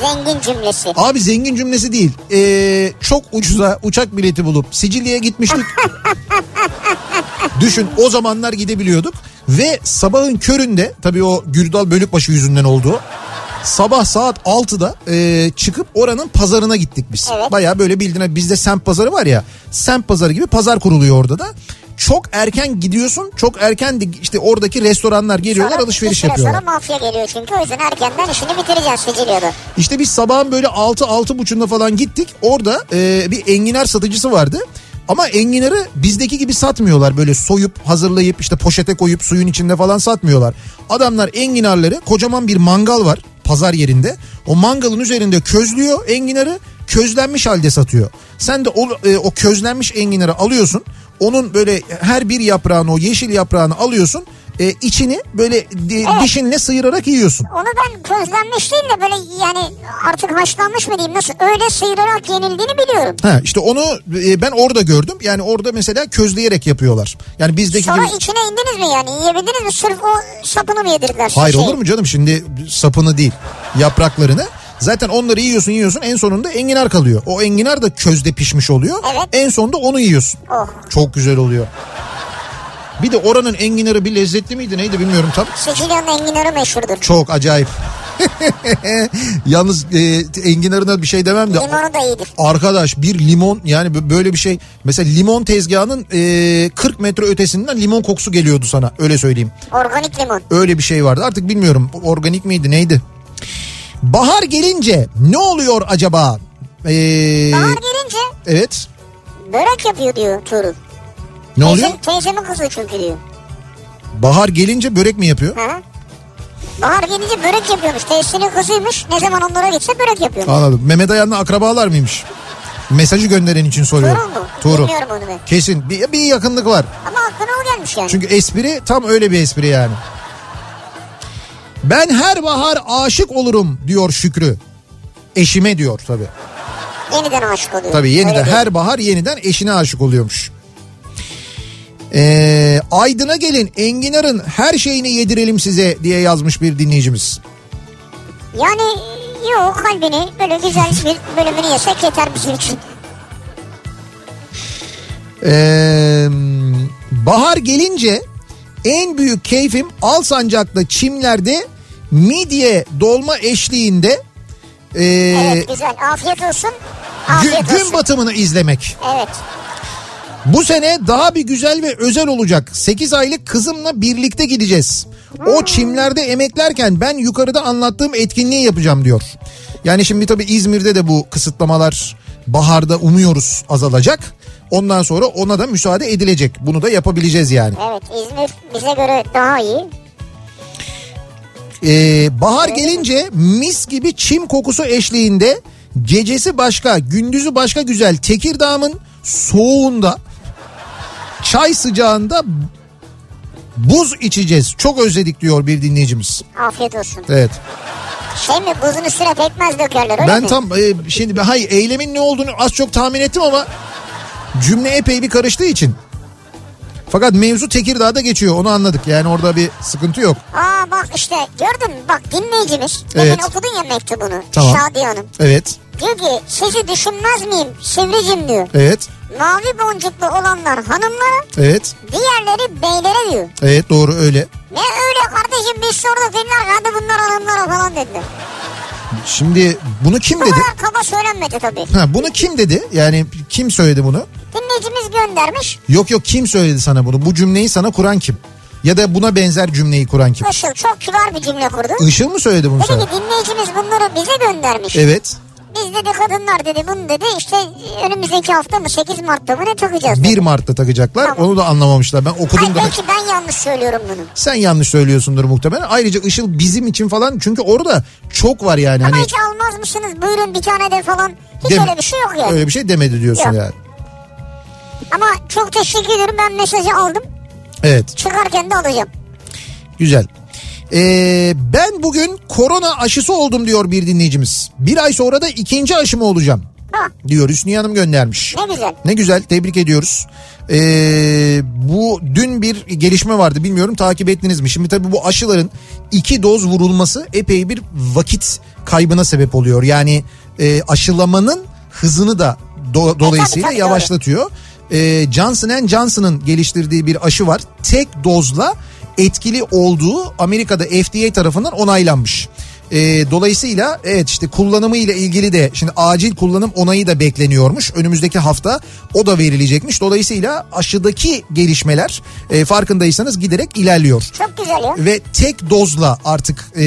Zengin cümlesi. Abi zengin cümlesi değil E, çok ucuza uçak bileti bulup Sicilya'ya gitmiştik. [LAUGHS] Düşün o zamanlar gidebiliyorduk ve sabahın köründe tabii o Gürdal Bölükbaşı yüzünden oldu. Sabah saat 6'da e, çıkıp oranın pazarına gittik biz. Evet. Baya böyle bildiğin bizde semt pazarı var ya. Semt pazarı gibi pazar kuruluyor orada da. Çok erken gidiyorsun. Çok erken de işte oradaki restoranlar geliyorlar Sonra alışveriş süre yapıyorlar. Sonra mafya geliyor çünkü o yüzden erkenden işini bitireceksin Sicilya'da. İşte biz sabahın böyle 6 altı buçuğunda falan gittik. Orada e, bir enginar satıcısı vardı. Ama enginarı bizdeki gibi satmıyorlar. Böyle soyup hazırlayıp işte poşete koyup suyun içinde falan satmıyorlar. Adamlar enginarları kocaman bir mangal var pazar yerinde. O mangalın üzerinde közlüyor enginarı közlenmiş halde satıyor. Sen de o, e, o közlenmiş enginarı alıyorsun. Onun böyle her bir yaprağını o yeşil yaprağını alıyorsun. E, içini böyle di- dişinle sıyırarak yiyorsun. Onu ben közlenmiş değil de böyle yani artık haşlanmış mı diyeyim nasıl öyle sıyırarak yenildiğini biliyorum. Ha işte onu e, ben orada gördüm. Yani orada mesela közleyerek yapıyorlar. Yani bizdeki Sonra gibi... içine indiniz mi yani yiyebildiniz mi sırf o sapını mı yedirdiler? Hayır Şey, olur mu canım şimdi sapını değil yapraklarını. Zaten onları yiyorsun yiyorsun en sonunda enginar kalıyor. O enginar da közde pişmiş oluyor. Evet. En sonunda onu yiyorsun. Oh. Çok güzel oluyor. Bir de oranın enginarı bir lezzetli miydi neydi bilmiyorum tam. Sicilya'nın enginarı meşhurdur. Çok acayip. [LAUGHS] Yalnız e, enginarına bir şey demem de. Limonu da iyidir. Arkadaş bir limon yani böyle bir şey. Mesela limon tezgahının e, 40 metre ötesinden limon kokusu geliyordu sana öyle söyleyeyim. Organik limon. Öyle bir şey vardı artık bilmiyorum organik miydi neydi. Bahar gelince ne oluyor acaba? Ee, Bahar gelince evet börek yapıyor diyor Tuğrul. Ne oluyor? Teyze, teyzemin kızı çünkü diyor. Bahar gelince börek mi yapıyor? Hı? Bahar gelince börek yapıyormuş. Teyzesinin kızıymış. Ne zaman onlara gitse börek yapıyormuş. Anladım. Mehmet Ayan'la akrabalar mıymış? Mesajı gönderen için soruyorum. Tuğrul mu? Tuğrul. Bilmiyorum onu ben. Kesin bir, bir yakınlık var. Ama aklına o gelmiş yani. Çünkü espri tam öyle bir espri yani. Ben her bahar aşık olurum diyor Şükrü. Eşime diyor tabii. Yeniden aşık oluyor. Tabii yeniden her bahar yeniden eşine aşık oluyormuş. Ee, Aydın'a gelin enginarın her şeyini yedirelim size diye yazmış bir dinleyicimiz. Yani yok kalbini böyle güzel [LAUGHS] bir bölümünü yesek yeter bizim için. Ee, bahar gelince en büyük keyfim Alsancak'ta çimlerde midye dolma eşliğinde ee, Evet güzel. Afiyet olsun. gün, Afiyet gün olsun. batımını izlemek. Evet. Bu sene daha bir güzel ve özel olacak. 8 aylık kızımla birlikte gideceğiz. O çimlerde emeklerken ben yukarıda anlattığım etkinliği yapacağım diyor. Yani şimdi tabii İzmir'de de bu kısıtlamalar baharda umuyoruz azalacak. Ondan sonra ona da müsaade edilecek. Bunu da yapabileceğiz yani. Evet İzmir bize göre daha iyi. Ee, bahar gelince mis gibi çim kokusu eşliğinde gecesi başka gündüzü başka güzel Tekirdağ'ın soğuğunda çay sıcağında buz içeceğiz. Çok özledik diyor bir dinleyicimiz. Afiyet olsun. Evet. Şey mi buzun üstüne pekmez dökerler öyle ben mi? tam e, şimdi hayır eylemin ne olduğunu az çok tahmin ettim ama cümle epey bir karıştığı için. Fakat mevzu Tekirdağ'da geçiyor onu anladık. Yani orada bir sıkıntı yok. Aa bak işte gördün mü bak dinleyicimiz. Evet. Demin okudun ya mektubunu. Tamam. Şadiye Hanım. Evet. Diyor ki sizi düşünmez miyim Sivricim diyor. Evet. Mavi boncuklu olanlar hanımlara Evet. diğerleri beylere diyor. Evet doğru öyle. Ne öyle kardeşim biz sorduk dinler hadi bunlar hanımlara falan dediler. Şimdi bunu kim Bu dedi? kadar kaba söylenmedi tabii. Ha, bunu kim dedi? Yani kim söyledi bunu? Dinleyicimiz göndermiş. Yok yok kim söyledi sana bunu? Bu cümleyi sana kuran kim? Ya da buna benzer cümleyi kuran kim? Işıl çok kibar bir cümle kurdu. Işıl mı söyledi bunu Dedi sana? ki dinleyicimiz bunları bize göndermiş. Evet. Biz dedi kadınlar dedi bunu dedi işte önümüzdeki hafta mı 8 Mart'ta mı ne takacağız dedi. 1 Mart'ta takacaklar. Tamam. Onu da anlamamışlar. Ben okudum Ay, da. belki ben yanlış söylüyorum bunu. Sen yanlış söylüyorsundur muhtemelen. Ayrıca Işıl bizim için falan çünkü orada çok var yani. Ama Hani hiç almaz mısınız buyurun bir tane de falan. Hiç Dem- öyle bir şey yok yani. öyle bir şey demedi diyorsun Yok. yani. Ama çok teşekkür ederim ben mesajı aldım. Evet Çıkarken de alacağım. güzel. Ee, ben bugün korona aşısı oldum diyor bir dinleyicimiz. Bir ay sonra da ikinci aşımı olacağım diyor Hüsniye Hanım göndermiş. ne güzel. Ne güzel tebrik ediyoruz. Ee, bu dün bir gelişme vardı bilmiyorum takip ettiniz mi? Şimdi tabii bu aşıların iki doz vurulması epey bir vakit kaybına sebep oluyor. Yani e, aşılamanın hızını da do- dolayısıyla tabii, yavaşlatıyor. Ee, Johnson Johnson'ın geliştirdiği bir aşı var. Tek dozla etkili olduğu Amerika'da FDA tarafından onaylanmış. Ee, dolayısıyla evet işte kullanımı ile ilgili de şimdi acil kullanım onayı da bekleniyormuş. Önümüzdeki hafta o da verilecekmiş. Dolayısıyla aşıdaki gelişmeler e, farkındaysanız giderek ilerliyor. Çok güzel ya. Ve tek dozla artık e,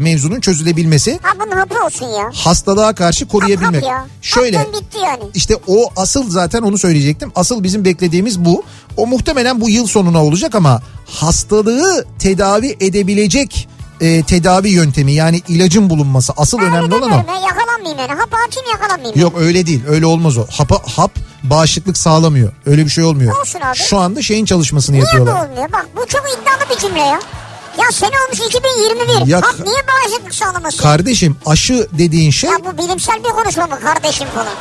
mevzunun çözülebilmesi Ha bunun hapı olsun ya. hastalığa karşı koruyabilmek. Hap, hap ya. Şöyle Haptan bitti yani. işte o asıl zaten onu söyleyecektim. Asıl bizim beklediğimiz bu. O muhtemelen bu yıl sonuna olacak ama hastalığı tedavi edebilecek e, tedavi yöntemi yani ilacın bulunması asıl önemli Öyle olan o. ya, yakalanmayayım yani. Hap atayım yakalanmayayım. Yok öyle değil öyle olmaz o. Hapa, hap bağışıklık sağlamıyor. Öyle bir şey olmuyor. Olsun abi. Şu anda şeyin çalışmasını Niye bu yapıyorlar. olmuyor? Bak bu çok iddialı bir cümle ya. Ya sene olmuş 2021. Ya- Hap niye bağışıklık sağlamasın? Kardeşim aşı dediğin şey ya bu bilimsel bir konuşma mı kardeşim falan?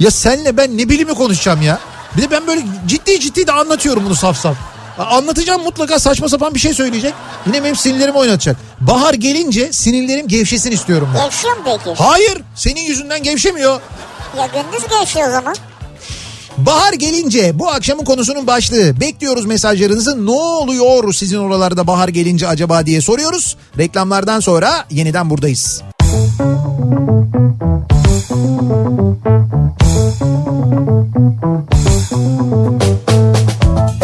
ya senle ben ne bilimi konuşacağım ya. Bir de ben böyle ciddi ciddi de anlatıyorum bunu saf saf. Anlatacağım mutlaka saçma sapan bir şey söyleyecek. Yine benim sinirlerimi oynatacak. Bahar gelince sinirlerim gevşesin istiyorum ben. Gevşiyor mu peki? Hayır senin yüzünden gevşemiyor. Ya gündüz gevşiyor o zaman. Bahar gelince bu akşamın konusunun başlığı. Bekliyoruz mesajlarınızı. Ne oluyor sizin oralarda bahar gelince acaba diye soruyoruz. Reklamlardan sonra yeniden buradayız. Kafa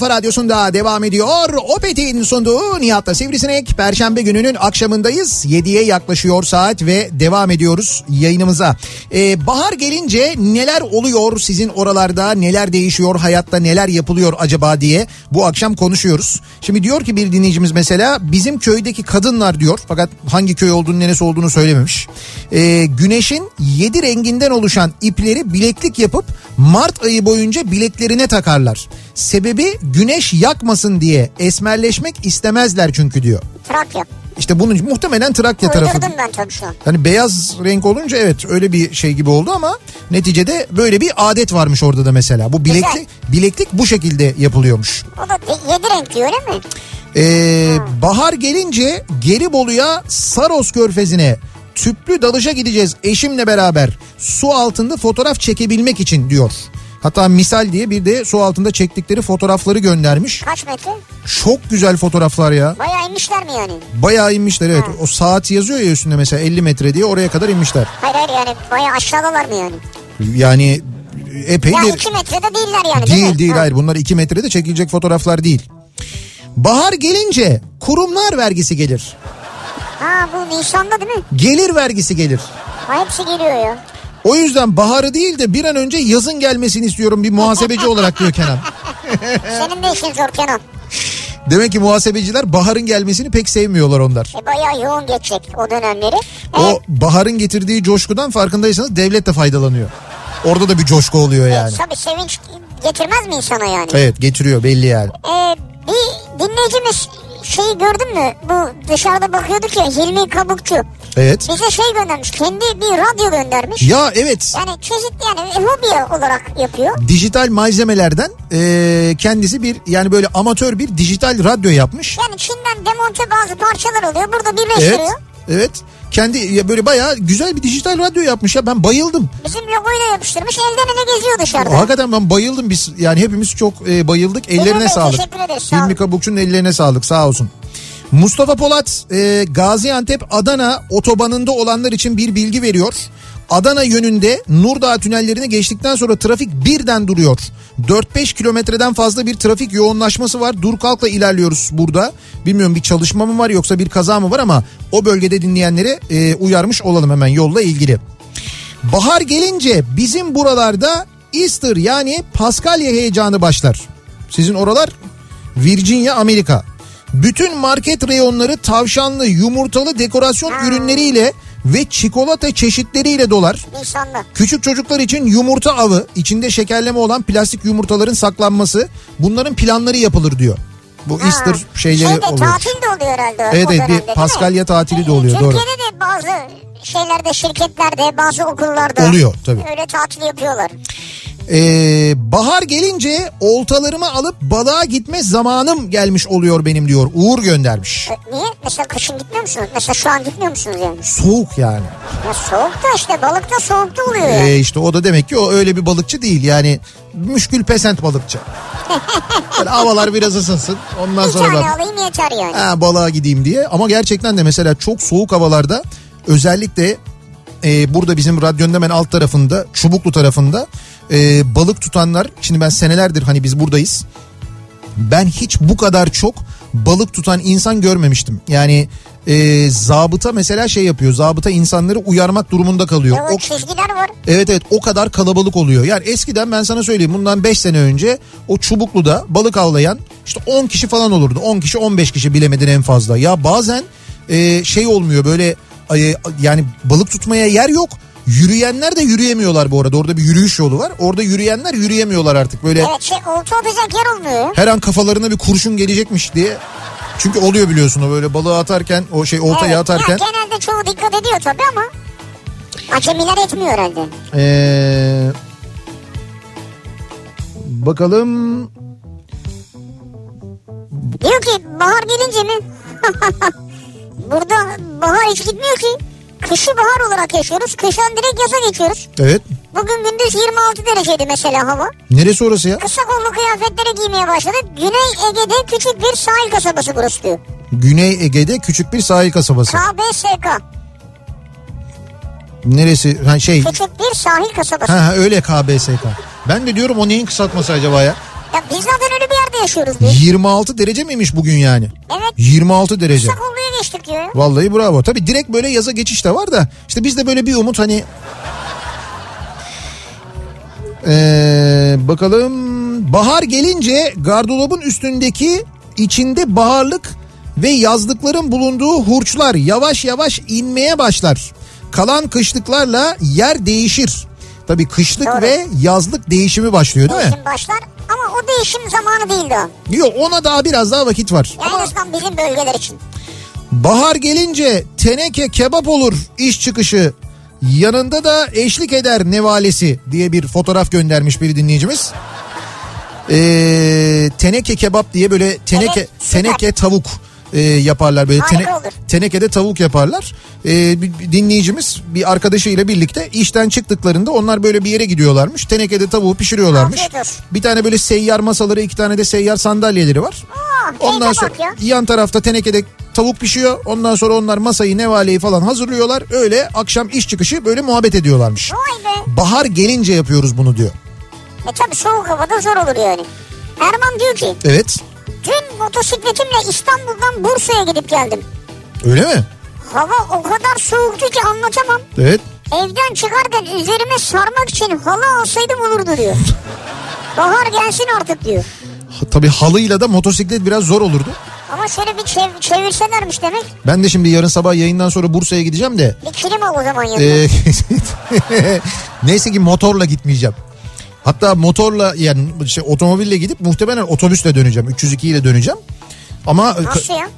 kafa radyosunda devam ediyor. Opet'in sunduğu Nihat'la Sivrisinek. Perşembe gününün akşamındayız. 7'ye yaklaşıyor saat ve devam ediyoruz yayınımıza. Ee, bahar gelince neler oluyor sizin oralarda? Neler değişiyor? Hayatta neler yapılıyor acaba diye bu akşam konuşuyoruz. Şimdi diyor ki bir dinleyicimiz mesela bizim köydeki kadınlar diyor. Fakat hangi köy olduğunu neresi olduğunu söylememiş. Ee, güneşin 7 renginden oluşan ipleri bileklik yapıp Mart ayı boyunca bileklerine takarlar. Sebebi güneş yakmasın diye esmerleşmek istemezler çünkü diyor. Trakya. İşte bunun muhtemelen Trakya tarafı. Uydurdum ben tabii şu an. Hani beyaz renk olunca evet öyle bir şey gibi oldu ama neticede böyle bir adet varmış orada da mesela. Bu bileklik bileklik bu şekilde yapılıyormuş. O da yedi renkli öyle mi? Ee, bahar gelince Gelibolu'ya Saros Körfezi'ne tüplü dalışa gideceğiz eşimle beraber su altında fotoğraf çekebilmek için diyor. Hatta misal diye bir de su altında çektikleri fotoğrafları göndermiş. Kaç metre? Çok güzel fotoğraflar ya. Bayağı inmişler mi yani? Bayağı inmişler evet. O saat yazıyor ya üstünde mesela 50 metre diye oraya kadar inmişler. Hayır hayır yani bayağı aşağıdalar mı yani? Yani epey Ya bir... iki metrede değiller yani değil, Değil değil Ha. hayır bunlar 2 metrede çekilecek fotoğraflar değil. Bahar gelince kurumlar vergisi gelir. Ha bu Nisan'da değil mi? Gelir vergisi gelir. Ha hepsi geliyor ya. O yüzden baharı değil de bir an önce yazın gelmesini istiyorum bir muhasebeci [LAUGHS] olarak diyor Kenan. Senin de işin zor Kenan. Demek ki muhasebeciler baharın gelmesini pek sevmiyorlar onlar. E bayağı yoğun geçecek o dönemleri. O Evet. baharın getirdiği coşkudan farkındaysanız devlet de faydalanıyor. Orada da bir coşku oluyor yani. Tabii sevinç getirmez mi insana yani? Evet getiriyor belli yani. Ee, bir dinleyicimiz şeyi gördün mü? Bu dışarıda bakıyorduk ya Hilmi Kabukçu. Evet. Bize şey göndermiş. Kendi bir radyo göndermiş. Ya evet. Yani çeşitli yani hobi olarak yapıyor. Dijital malzemelerden eee, kendisi bir yani böyle amatör bir dijital radyo yapmış. Yani Çin'den demonte bazı parçalar oluyor. Burada Evet. birleştiriyor. Evet. Kendi ya böyle bayağı güzel bir dijital radyo yapmış ya ben bayıldım. Bizim logoyu da yapıştırmış. Elden ele geziyor dışarıda. Hakikaten ben bayıldım biz yani hepimiz çok e, bayıldık ellerine Bey, sağlık. teşekkür ederiz, sağ Hilmi. Kabukçu'nun ellerine sağlık sağ olsun. Mustafa Polat e, Gaziantep Adana otobanında olanlar için bir bilgi veriyor. Adana yönünde Nurdağ tünellerini geçtikten sonra trafik birden duruyor. 4-5 kilometreden fazla bir trafik yoğunlaşması var. Dur kalkla ilerliyoruz burada. Bilmiyorum bir çalışma mı var yoksa bir kaza mı var ama o bölgede dinleyenleri e, uyarmış olalım hemen yolla ilgili. Bahar gelince bizim buralarda Easter yani Paskalya heyecanı başlar. Sizin oralar Virginia Amerika. Bütün market reyonları tavşanlı, yumurtalı dekorasyon ürünleriyle ve çikolata çeşitleriyle dolar. Nisan'da. Küçük çocuklar için yumurta avı, içinde şekerleme olan plastik yumurtaların saklanması, bunların planları yapılır diyor. Bu Easter şeyleri Şeyde, oluyor. tatil de oluyor herhalde. Evet, evet, bir? Paskalya tatili de E, oluyor, doğru. Türkiye'de de bazı şeylerde şirketlerde bazı okullarda Oluyor, tabii. öyle tatil yapıyorlar. Ee, bahar gelince oltalarımı alıp balığa gitme zamanım gelmiş oluyor benim diyor. Uğur göndermiş. E, Niye? Mesela kışın gitmiyor musunuz? Mesela şu an gitmiyor musunuz yani? Soğuk yani. Ya soğuk da işte balık da soğukta oluyor ya. Ee, işte o da demek ki o öyle bir balıkçı değil. Yani müşkül pesent balıkçı. [LAUGHS] Böyle havalar biraz ısınsın. Ondan Bir sonra ben alayım yeter yani. ha, balığa gideyim diye. Ama gerçekten de mesela çok soğuk havalarda özellikle e, burada bizim radyonun hemen alt tarafında Çubuklu tarafında e, balık tutanlar şimdi ben senelerdir hani biz buradayız. Ben hiç bu kadar çok balık tutan insan görmemiştim. Yani e, zabıta mesela şey yapıyor. Zabıta insanları uyarmak durumunda kalıyor. O- o çizgiler var. Evet evet o kadar kalabalık oluyor. Yani eskiden ben sana söyleyeyim bundan 5 sene önce o Çubuklu'da balık avlayan işte 10 kişi falan olurdu. 10 kişi 15 kişi bilemedin en fazla. Ya bazen e, şey olmuyor böyle e, yani balık tutmaya yer yok. Yürüyenler de yürüyemiyorlar bu arada. Orada bir yürüyüş yolu var. Orada yürüyenler yürüyemiyorlar artık. Böyle Evet şey olta atacak yer olmuyor her an kafalarına bir kurşun gelecekmiş diye. Çünkü oluyor biliyorsun o böyle balığı atarken o şey oltayı Evet. atarken. Ya genelde çoğu dikkat ediyor tabii ama acemiler etmiyor herhalde. Ee, bakalım. Diyor ki bahar gelince mi? [LAUGHS] Burada bahar hiç gitmiyor ki. Kışı bahar olarak yaşıyoruz. Kıştan direkt yaza geçiyoruz. Evet. Bugün gündüz 26 dereceydi mesela hava. Neresi orası ya? Kısa kollu kıyafetleri giymeye başladık. Güney Ege'de küçük bir sahil kasabası burası diyor. Güney Ege'de küçük bir sahil kasabası. KBSK. Neresi? Ha şey. Küçük bir sahil kasabası. Ha, ha öyle KBSK. Ben de diyorum o neyin kısaltması acaba ya? Ya biz zaten öyle bir yerde yaşıyoruz diyor. 26 derece miymiş bugün yani? Evet. 26 derece. Kısa kolluya geçtik diyor. Vallahi bravo. Tabii direkt böyle yaza geçiş de var da işte bizde böyle bir umut hani Ee, bakalım bahar gelince gardırobun üstündeki içinde baharlık ve yazlıkların bulunduğu hurçlar yavaş yavaş inmeye başlar. Kalan kışlıklarla yer değişir. Tabii kışlık Doğru. ve yazlık değişimi başlıyor değil mi? Değişim başlar ama o değişim zamanı değildi o. Yok ona daha biraz daha vakit var. Yani azından bizim bölgeler için. Bahar gelince teneke kebap olur iş çıkışı. Yanında da eşlik eder nevalesi diye bir fotoğraf göndermiş bir dinleyicimiz. Ee, teneke kebap diye böyle teneke teneke tavuk e, yaparlar böyle olur. tenekede tavuk yaparlar. Ee, bir- dinleyicimiz bir arkadaşıyla birlikte işten çıktıklarında onlar böyle bir yere gidiyorlarmış. Tenekede tavuğu pişiriyorlarmış. Bir tane böyle seyyar masaları, iki tane de seyyar sandalyeleri var. Aa, Ondan sonra yan tarafta tenekede tavuk pişiyor. Ondan sonra onlar masayı nevaleyi falan hazırlıyorlar. Öyle akşam iş çıkışı böyle muhabbet ediyorlarmış. Vay be. Bahar gelince yapıyoruz bunu diyor. E tabi soğuk havada zor olur yani. Erman diyor ki Evet. dün motosikletimle İstanbul'dan Bursa'ya gidip geldim. Öyle mi? Hava o kadar soğuktu ki anlatamam. Evet. Evden çıkarken üzerime sarmak için halı alsaydım olurdu diyor. [LAUGHS] Bahar gelsin artık diyor. Ha, Tabii halıyla da motosiklet biraz zor olurdu. Ama şöyle bir çev- çevirselermiş demek. Ben de şimdi yarın sabah yayından sonra Bursa'ya gideceğim de. Bir kilim al o zaman yanına. Ee, [LAUGHS] neyse ki motorla gitmeyeceğim. Hatta motorla yani şey, otomobille gidip muhtemelen otobüsle döneceğim. 302 ile döneceğim. Ama Nasıl ya?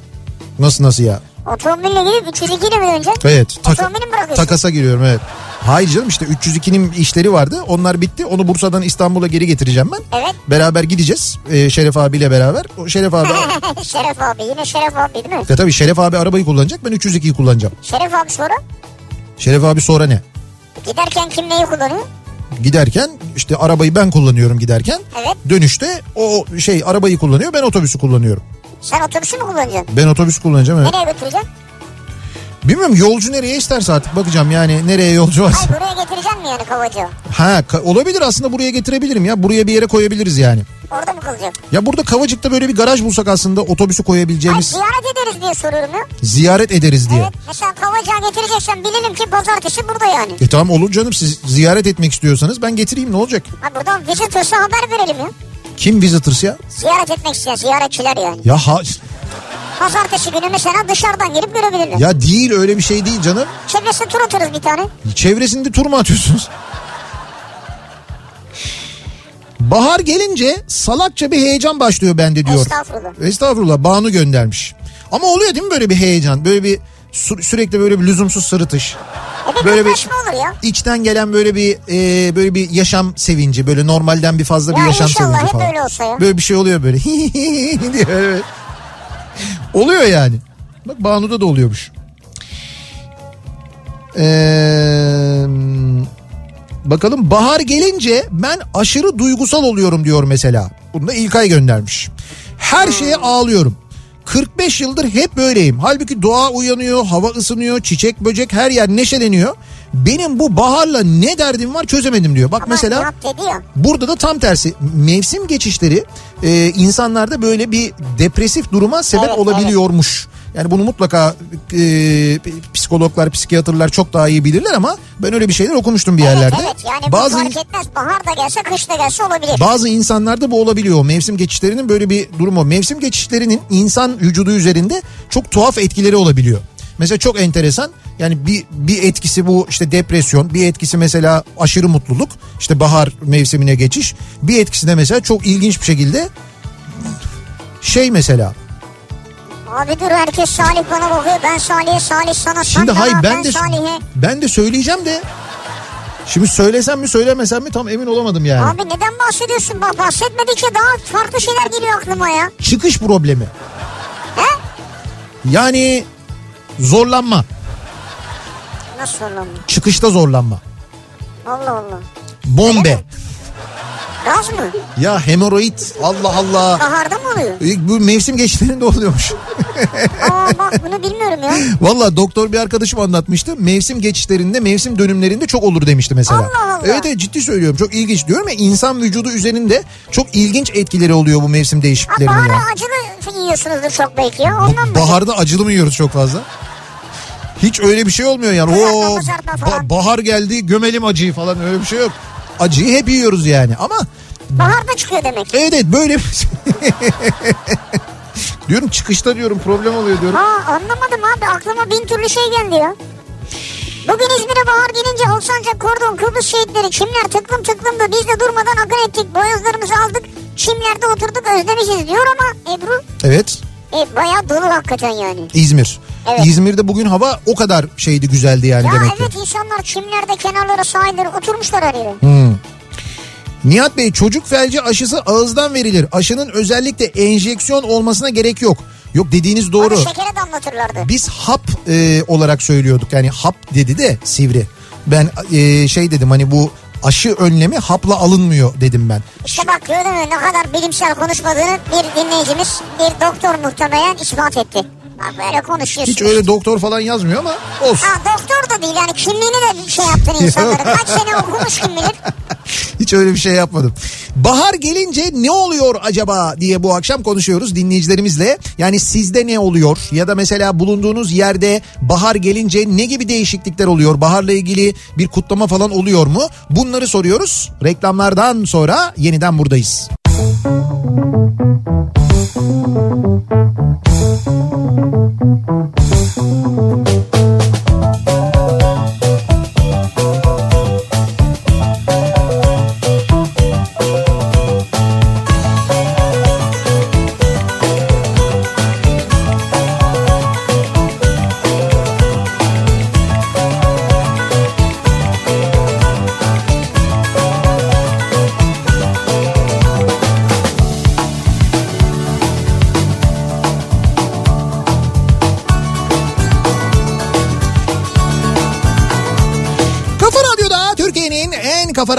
nasıl nasıl ya? Otomobille gidip 302 ile mi döneceksin? Evet. taka- Otomobili mi bırakıyorsun? takasa giriyorum evet. Hayır canım işte 302'nin işleri vardı. Onlar bitti. Onu Bursa'dan İstanbul'a geri getireceğim ben. Evet. Beraber gideceğiz. Ee, Şeref abiyle beraber. O Şeref abi... [LAUGHS] Şeref abi yine Şeref abi değil mi? ya tabii Şeref abi arabayı kullanacak. Ben 302'yi kullanacağım. Şeref abi sonra Şeref abi sonra ne? giderken kim neyi kullanıyor? Giderken işte arabayı ben kullanıyorum giderken. Evet. Dönüşte o şey arabayı kullanıyor. Ben otobüsü kullanıyorum. Sen otobüsü mü kullanacaksın? Ben otobüs kullanacağım evet. Nereye götüreceksin? Bilmiyorum yolcu nereye isterse artık bakacağım yani nereye yolcu varsa. Ay buraya getireceksin mi yani Kavaca? Ha ka- olabilir aslında buraya getirebilirim ya. Buraya bir yere koyabiliriz yani. Orada mı kalacak? Ya burada Kavacık'ta böyle bir garaj bulsak aslında otobüsü koyabileceğimiz ziyaret ederiz diye soruyorum ya. ziyaret ederiz diye. Evet mesela Kavaca getireceksen bilelim ki pazartesi burada yani. E tamam olur canım siz ziyaret etmek istiyorsanız ben getireyim ne olacak? Ha buradan Visitors'a haber verelim ya. Kim visitors ya? Ziyaret etmek isteyen ziyaretçiler yani. Ya ha, Pazartesi günü mesela dışarıdan gelip görebilirler. ya değil öyle bir şey değil canım. Çevresine tur atarız bir tane. Çevresinde tur mu atıyorsunuz? Bahar gelince salakça bir heyecan başlıyor bende diyor. Estağfurullah. Estağfurullah Banu göndermiş. Ama oluyor değil mi böyle bir heyecan? Böyle bir sü- sürekli böyle bir lüzumsuz sırıtış. E bir Böyle bir- olur ya. İçten gelen böyle bir e, böyle bir yaşam sevinci böyle normalden bir fazla bir Ya yaşam inşallah sevinci falan. öyle olsa ya. Böyle bir şey oluyor böyle. [LAUGHS] diye böyle. Oluyor yani. Bak Banu'da da oluyormuş. Ee, bakalım bahar gelince ben aşırı duygusal oluyorum diyor mesela. Bunu da İlkay göndermiş. Her Hmm. şeye ağlıyorum. 45 yıldır hep böyleyim. Halbuki doğa uyanıyor, hava ısınıyor, çiçek böcek her yer neşeleniyor. Benim bu baharla ne derdim var çözemedim diyor. Bak Ama mesela. Burada da tam tersi mevsim geçişleri e, insanlarda böyle bir depresif duruma sebep Evet, olabiliyormuş. Yani bunu mutlaka e, psikologlar, psikiyatrlar çok daha iyi bilirler ama ben öyle bir şeyler okumuştum bir yerlerde. Evet evet yani bazı fark etmez. Bahar da gelse kış da gelse olabilir. bazı insanlarda bu olabiliyor. Mevsim geçişlerinin böyle bir durumu. Mevsim geçişlerinin insan vücudu üzerinde çok tuhaf etkileri olabiliyor. Mesela çok enteresan. Yani bir bir etkisi bu işte depresyon, bir etkisi mesela aşırı mutluluk, işte bahar mevsimine geçiş. Bir etkisi de mesela çok ilginç bir şekilde şey mesela. Abi dur herkes Salih bana bakıyor. Ben Salih'e Salih sana Şimdi sen hayır bana, ben de Salih'e. ben de söyleyeceğim de Şimdi söylesem mi söylemesem mi tam emin olamadım yani. Abi neden bahsediyorsun? Bak bahsetmedikçe daha farklı şeyler geliyor aklıma ya. Çıkış problemi. He? Yani zorlanma. Nasıl zorlanma? Çıkışta zorlanma. Allah Allah. Bombe. Gaz mı? Ya hemoroid Allah Allah. Baharda mı oluyor? E, Bu mevsim geçişlerinde oluyormuş. Aa bak bunu bilmiyorum ya. [LAUGHS] Valla doktor bir arkadaşım anlatmıştı. Mevsim geçişlerinde, mevsim dönümlerinde çok olur demişti mesela. Allah Allah. Evet evet ciddi söylüyorum. Çok ilginç diyorum ya insan vücudu üzerinde çok ilginç etkileri oluyor bu mevsim değişikliklerinin ya. baharda acılı yiyorsunuzdur çok belki ya. Ondan mı? Baharda acılı mı yiyoruz çok fazla? Hiç öyle bir şey olmuyor yani. Kızartma, Oo, kızartma ba- bahar geldi gömelim acıyı falan öyle bir şey yok. Acıyı hep yiyoruz yani ama Baharda çıkıyor demek. evet evet böyle [LAUGHS] diyorum çıkışta diyorum problem oluyor diyorum. Ha anlamadım abi aklıma bin türlü şey geldi ya. Bugün İzmir'e bahar gelince Alsancak, Kordon, Kıbrıs şehitleri, çimler tıklım tıklımdı. Biz de durmadan akın ettik. Boyozlarımızı aldık. Çimlerde oturduk özlemişiz diyor ama Ebru Evet e, bayağı dolu hakikaten yani. İzmir. Evet. İzmir'de bugün hava o kadar şeydi güzeldi yani Ya demek ki. evet insanlar çimlerde kenarlara sahillere oturmuşlar her yere. Hmm. Nihat Bey çocuk felci aşısı ağızdan verilir. Aşının özellikle enjeksiyon olmasına gerek yok. Yok dediğiniz doğru. Onu şekere damlatırlardı. Biz hap e, olarak söylüyorduk. Yani hap dedi de sivri. Ben e, şey dedim hani bu aşı önlemi hapla alınmıyor dedim ben. İşte bak gördün mü ne kadar bilimsel konuşmadığını bir dinleyicimiz bir doktor muhtemelen ispat etti. Bak böyle konuşuyorsun. Hiç öyle doktor falan yazmıyor ama olsun. Ha doktor da değil yani kimliğini de bir şey yaptın insanların. [LAUGHS] Kaç sene okumuş kim bilir. Hiç öyle bir şey yapmadım. Bahar gelince ne oluyor acaba diye bu akşam konuşuyoruz dinleyicilerimizle. Yani sizde ne oluyor ya da mesela bulunduğunuz yerde bahar gelince ne gibi değişiklikler oluyor? Baharla ilgili bir kutlama falan oluyor mu? Bunları soruyoruz. Reklamlardan sonra yeniden buradayız. Kafa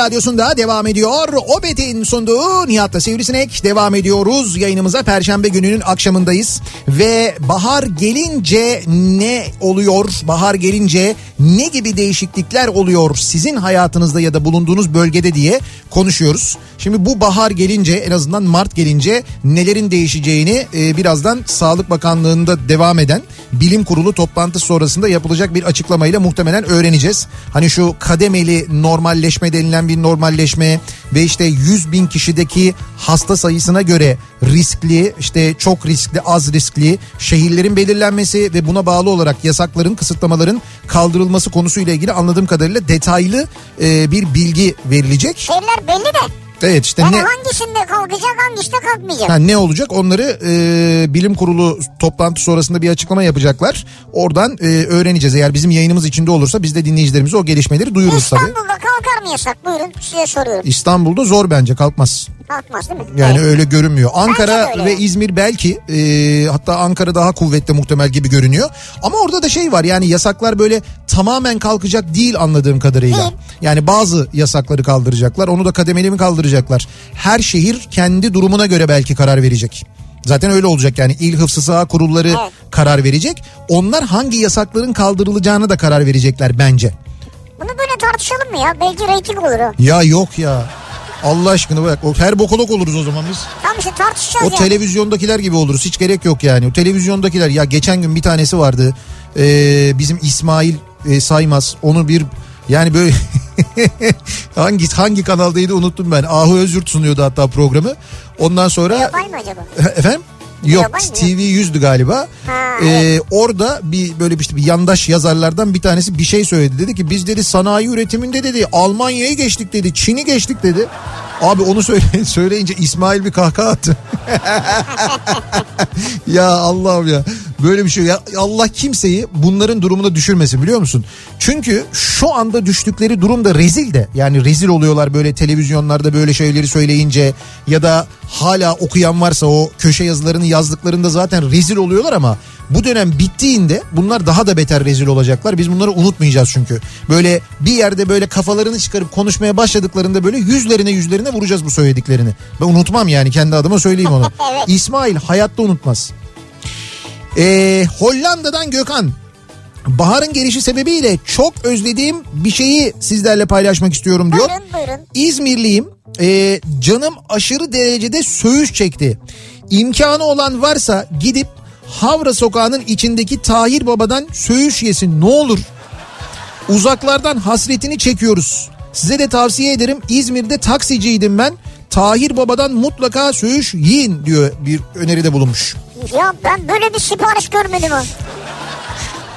radyosunda devam ediyor. Opet'in sunduğu Nihat'ta Sivrisinek devam ediyoruz. Yayınımıza Perşembe gününün akşamındayız. Ve bahar gelince ne oluyor? Bahar gelince ne gibi değişiklikler oluyor sizin hayatınızda ya da bulunduğunuz bölgede diye konuşuyoruz. Şimdi bu bahar gelince en azından Mart gelince nelerin değişeceğini e, birazdan Sağlık Bakanlığı'nda devam eden bilim kurulu toplantısı sonrasında yapılacak bir açıklamayla muhtemelen öğreneceğiz. Hani şu kademeli normalleşme denilen bir normalleşme ve işte 100 bin kişideki hasta sayısına göre riskli işte çok riskli az riskli şehirlerin belirlenmesi ve buna bağlı olarak yasakların kısıtlamaların kaldırılması konusuyla ilgili anladığım kadarıyla detaylı e, bir bilgi verilecek. Şeyler belli de. Evet işte Yani ne hangisinde kalkacak hangisinde kalkmayacak. Ha, ne olacak onları e, bilim kurulu toplantı sonrasında bir açıklama yapacaklar. Oradan e, öğreneceğiz. Eğer bizim yayınımız içinde olursa biz de dinleyicilerimize o gelişmeleri duyururuz tabii. İstanbul'da kalkar mı yasak? Buyurun size soruyorum. İstanbul'da zor bence kalkmaz. Kalkmaz değil mi? Yani Evet. öyle görünmüyor. Ankara öyle. ve İzmir belki e, hatta Ankara daha kuvvetli muhtemel gibi görünüyor. Ama orada da şey var yani yasaklar böyle tamamen kalkacak değil anladığım kadarıyla. Değil. Yani bazı yasakları kaldıracaklar onu da kademeli mi kaldıracaklar. Her şehir kendi durumuna göre belki karar verecek. Zaten öyle olacak yani il hıfzı saha kurulları Evet. karar verecek. Onlar hangi yasakların kaldırılacağını da karar verecekler bence. Bunu böyle tartışalım mı ya? Belki reyting olur o. Ya yok ya. Allah aşkına bak o her bokolog oluruz o zaman biz. Tamam işte tartışacağız O yani. televizyondakiler gibi oluruz. Hiç gerek yok yani. O televizyondakiler ya geçen gün bir tanesi vardı. Ee, bizim İsmail e, Saymaz. Onu bir yani böyle [LAUGHS] hangi hangi kanaldaydı unuttum ben. Ahu Özyurt sunuyordu hatta programı. Ondan sonra Yapay mı acaba? efendim Yok? TV 100'dü galiba. Ha, Ee, orada bir böyle bir, işte bir yandaş yazarlardan bir tanesi bir şey söyledi. Dedi ki biz dedi sanayi üretiminde dedi Almanya'yı geçtik dedi. Çin'i geçtik dedi. Abi onu söyle, [LAUGHS] söyleyince İsmail bir kahkaha attı. [LAUGHS] ya Allah'ım ya. Böyle bir şey. Ya Allah kimseyi bunların durumuna düşürmesin biliyor musun? Çünkü şu anda düştükleri durum da rezil de. Yani rezil oluyorlar böyle televizyonlarda böyle şeyleri söyleyince ya da hala okuyan varsa o köşe yazılarını yazdıklarında zaten rezil oluyorlar ama bu dönem bittiğinde bunlar daha da beter rezil olacaklar. Biz bunları unutmayacağız çünkü. Böyle bir yerde böyle kafalarını çıkarıp konuşmaya başladıklarında böyle yüzlerine yüzlerine vuracağız bu söylediklerini. Ben unutmam yani kendi adıma söyleyeyim onu. [LAUGHS] İsmail hayatta unutmaz. Ee, Hollanda'dan Gökhan. Baharın gelişi sebebiyle çok özlediğim bir şeyi sizlerle paylaşmak istiyorum diyor. Buyurun buyurun. İzmirliyim. Ee, canım aşırı derecede söğüş çekti. İmkanı olan varsa gidip Havra sokağının içindeki Tahir Baba'dan söğüş yesin ne olur. Uzaklardan hasretini çekiyoruz. Size de tavsiye ederim. İzmir'de taksiciydim ben. Tahir Baba'dan mutlaka söğüş yiyin diyor bir öneride bulunmuş. Ya ben böyle bir sipariş görmedim ha.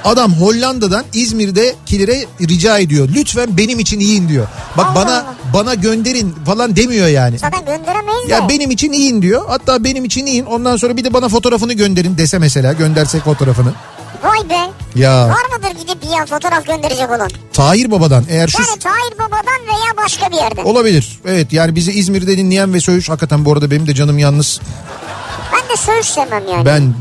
Adam Hollanda'dan İzmir'dekilere rica ediyor. Lütfen benim için yiyin diyor. Bak Allah bana Allah. bana gönderin falan demiyor yani. Zaten gönderemeyiz Ya de. benim için yiyin diyor. Hatta benim için yiyin. Ondan sonra bir de bana fotoğrafını gönderin dese mesela. Göndersek fotoğrafını. Vay be. Ya Var mıdır gidip yiyen fotoğraf gönderecek olan? Tahir Baba'dan eğer şu Yani Tahir Baba'dan veya başka bir yerden. olabilir. Evet yani bizi İzmir'de dinleyen ve söğüş hakikaten bu arada benim de canım yalnız. De söğüş sevmem yani. Ben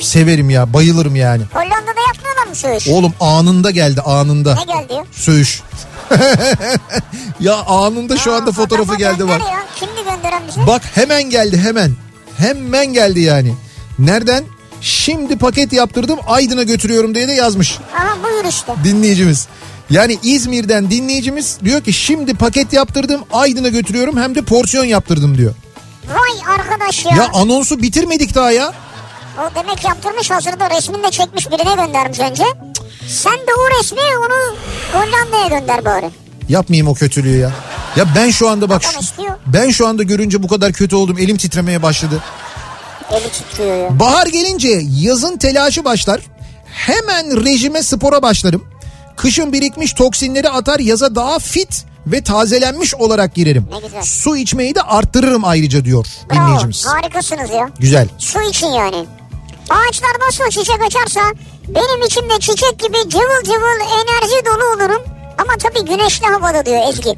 severim ya bayılırım yani. Hollanda'da yapmıyorlar mı söğüş? Oğlum anında geldi anında. Ne geldi? Söğüş. [LAUGHS] ya anında şu anda Aa, fotoğrafı geldi bak. ya. Kimdi gönderen bize? Bak hemen geldi hemen. Hemen geldi yani. Nereden? Şimdi paket yaptırdım Aydın'a götürüyorum diye de yazmış Aha buyur işte. dinleyicimiz. Yani İzmir'den dinleyicimiz diyor ki şimdi paket yaptırdım Aydın'a götürüyorum hem de porsiyon yaptırdım diyor. Vay arkadaş ya. Ya anonsu bitirmedik daha ya. O demek yaptırmış hazırda resmini de çekmiş birine göndermiş önce. Sen de o resmi onu Hollanda'ya gönder bari. Yapmayayım o kötülüğü ya. Ya ben şu anda bak ben şu anda görünce bu kadar kötü oldum elim titremeye başladı. Eli titriyor ya. Bahar gelince yazın telaşı başlar. Hemen rejime spora başlarım. Kışın birikmiş toksinleri atar yaza daha fit ve tazelenmiş olarak girerim. Ne güzel. Su içmeyi de arttırırım ayrıca diyor Bravo. dinleyicimiz. Harikasınız ya. Güzel. Su için yani. Ağaçlar nasıl çiçek açarsa benim içimde çiçek gibi cıvıl cıvıl enerji dolu olurum. Ama tabii güneşli havada diyor Ezgi.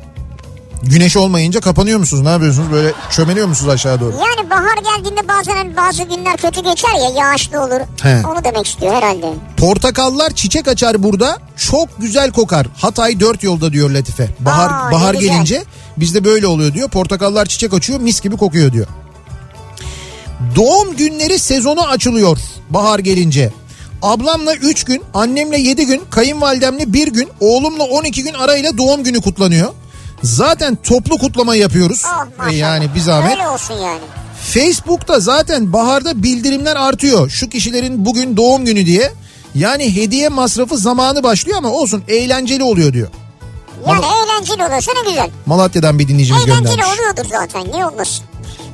Güneş olmayınca kapanıyor musunuz? Ne yapıyorsunuz? Böyle çömeliyor musunuz aşağı doğru? Yani bahar geldiğinde bazen hani bazı günler kötü geçer ya yağışlı olur. He. Onu demek istiyor herhalde. Portakallar çiçek açar burada. Çok güzel kokar. Hatay dört yolda diyor Latife. Bahar Aa, bahar gelince bizde böyle oluyor diyor. Portakallar çiçek açıyor mis gibi kokuyor diyor. Doğum günleri sezonu açılıyor bahar gelince. Ablamla 3 gün, annemle 7 gün, kayınvalidemle 1 gün, oğlumla 12 gün arayla doğum günü kutlanıyor. Zaten toplu kutlama yapıyoruz. Oh. E yani bir zahmet. Öyle olsun yani. Facebook'ta zaten baharda bildirimler artıyor. Şu kişilerin bugün doğum günü diye. Yani hediye masrafı zamanı başlıyor ama olsun eğlenceli oluyor diyor. Yani eğlenceli olursa ne güzel. Malatya'dan bir dinleyicimiz Eğlenceli göndermiş. oluyordur zaten niye olmasın.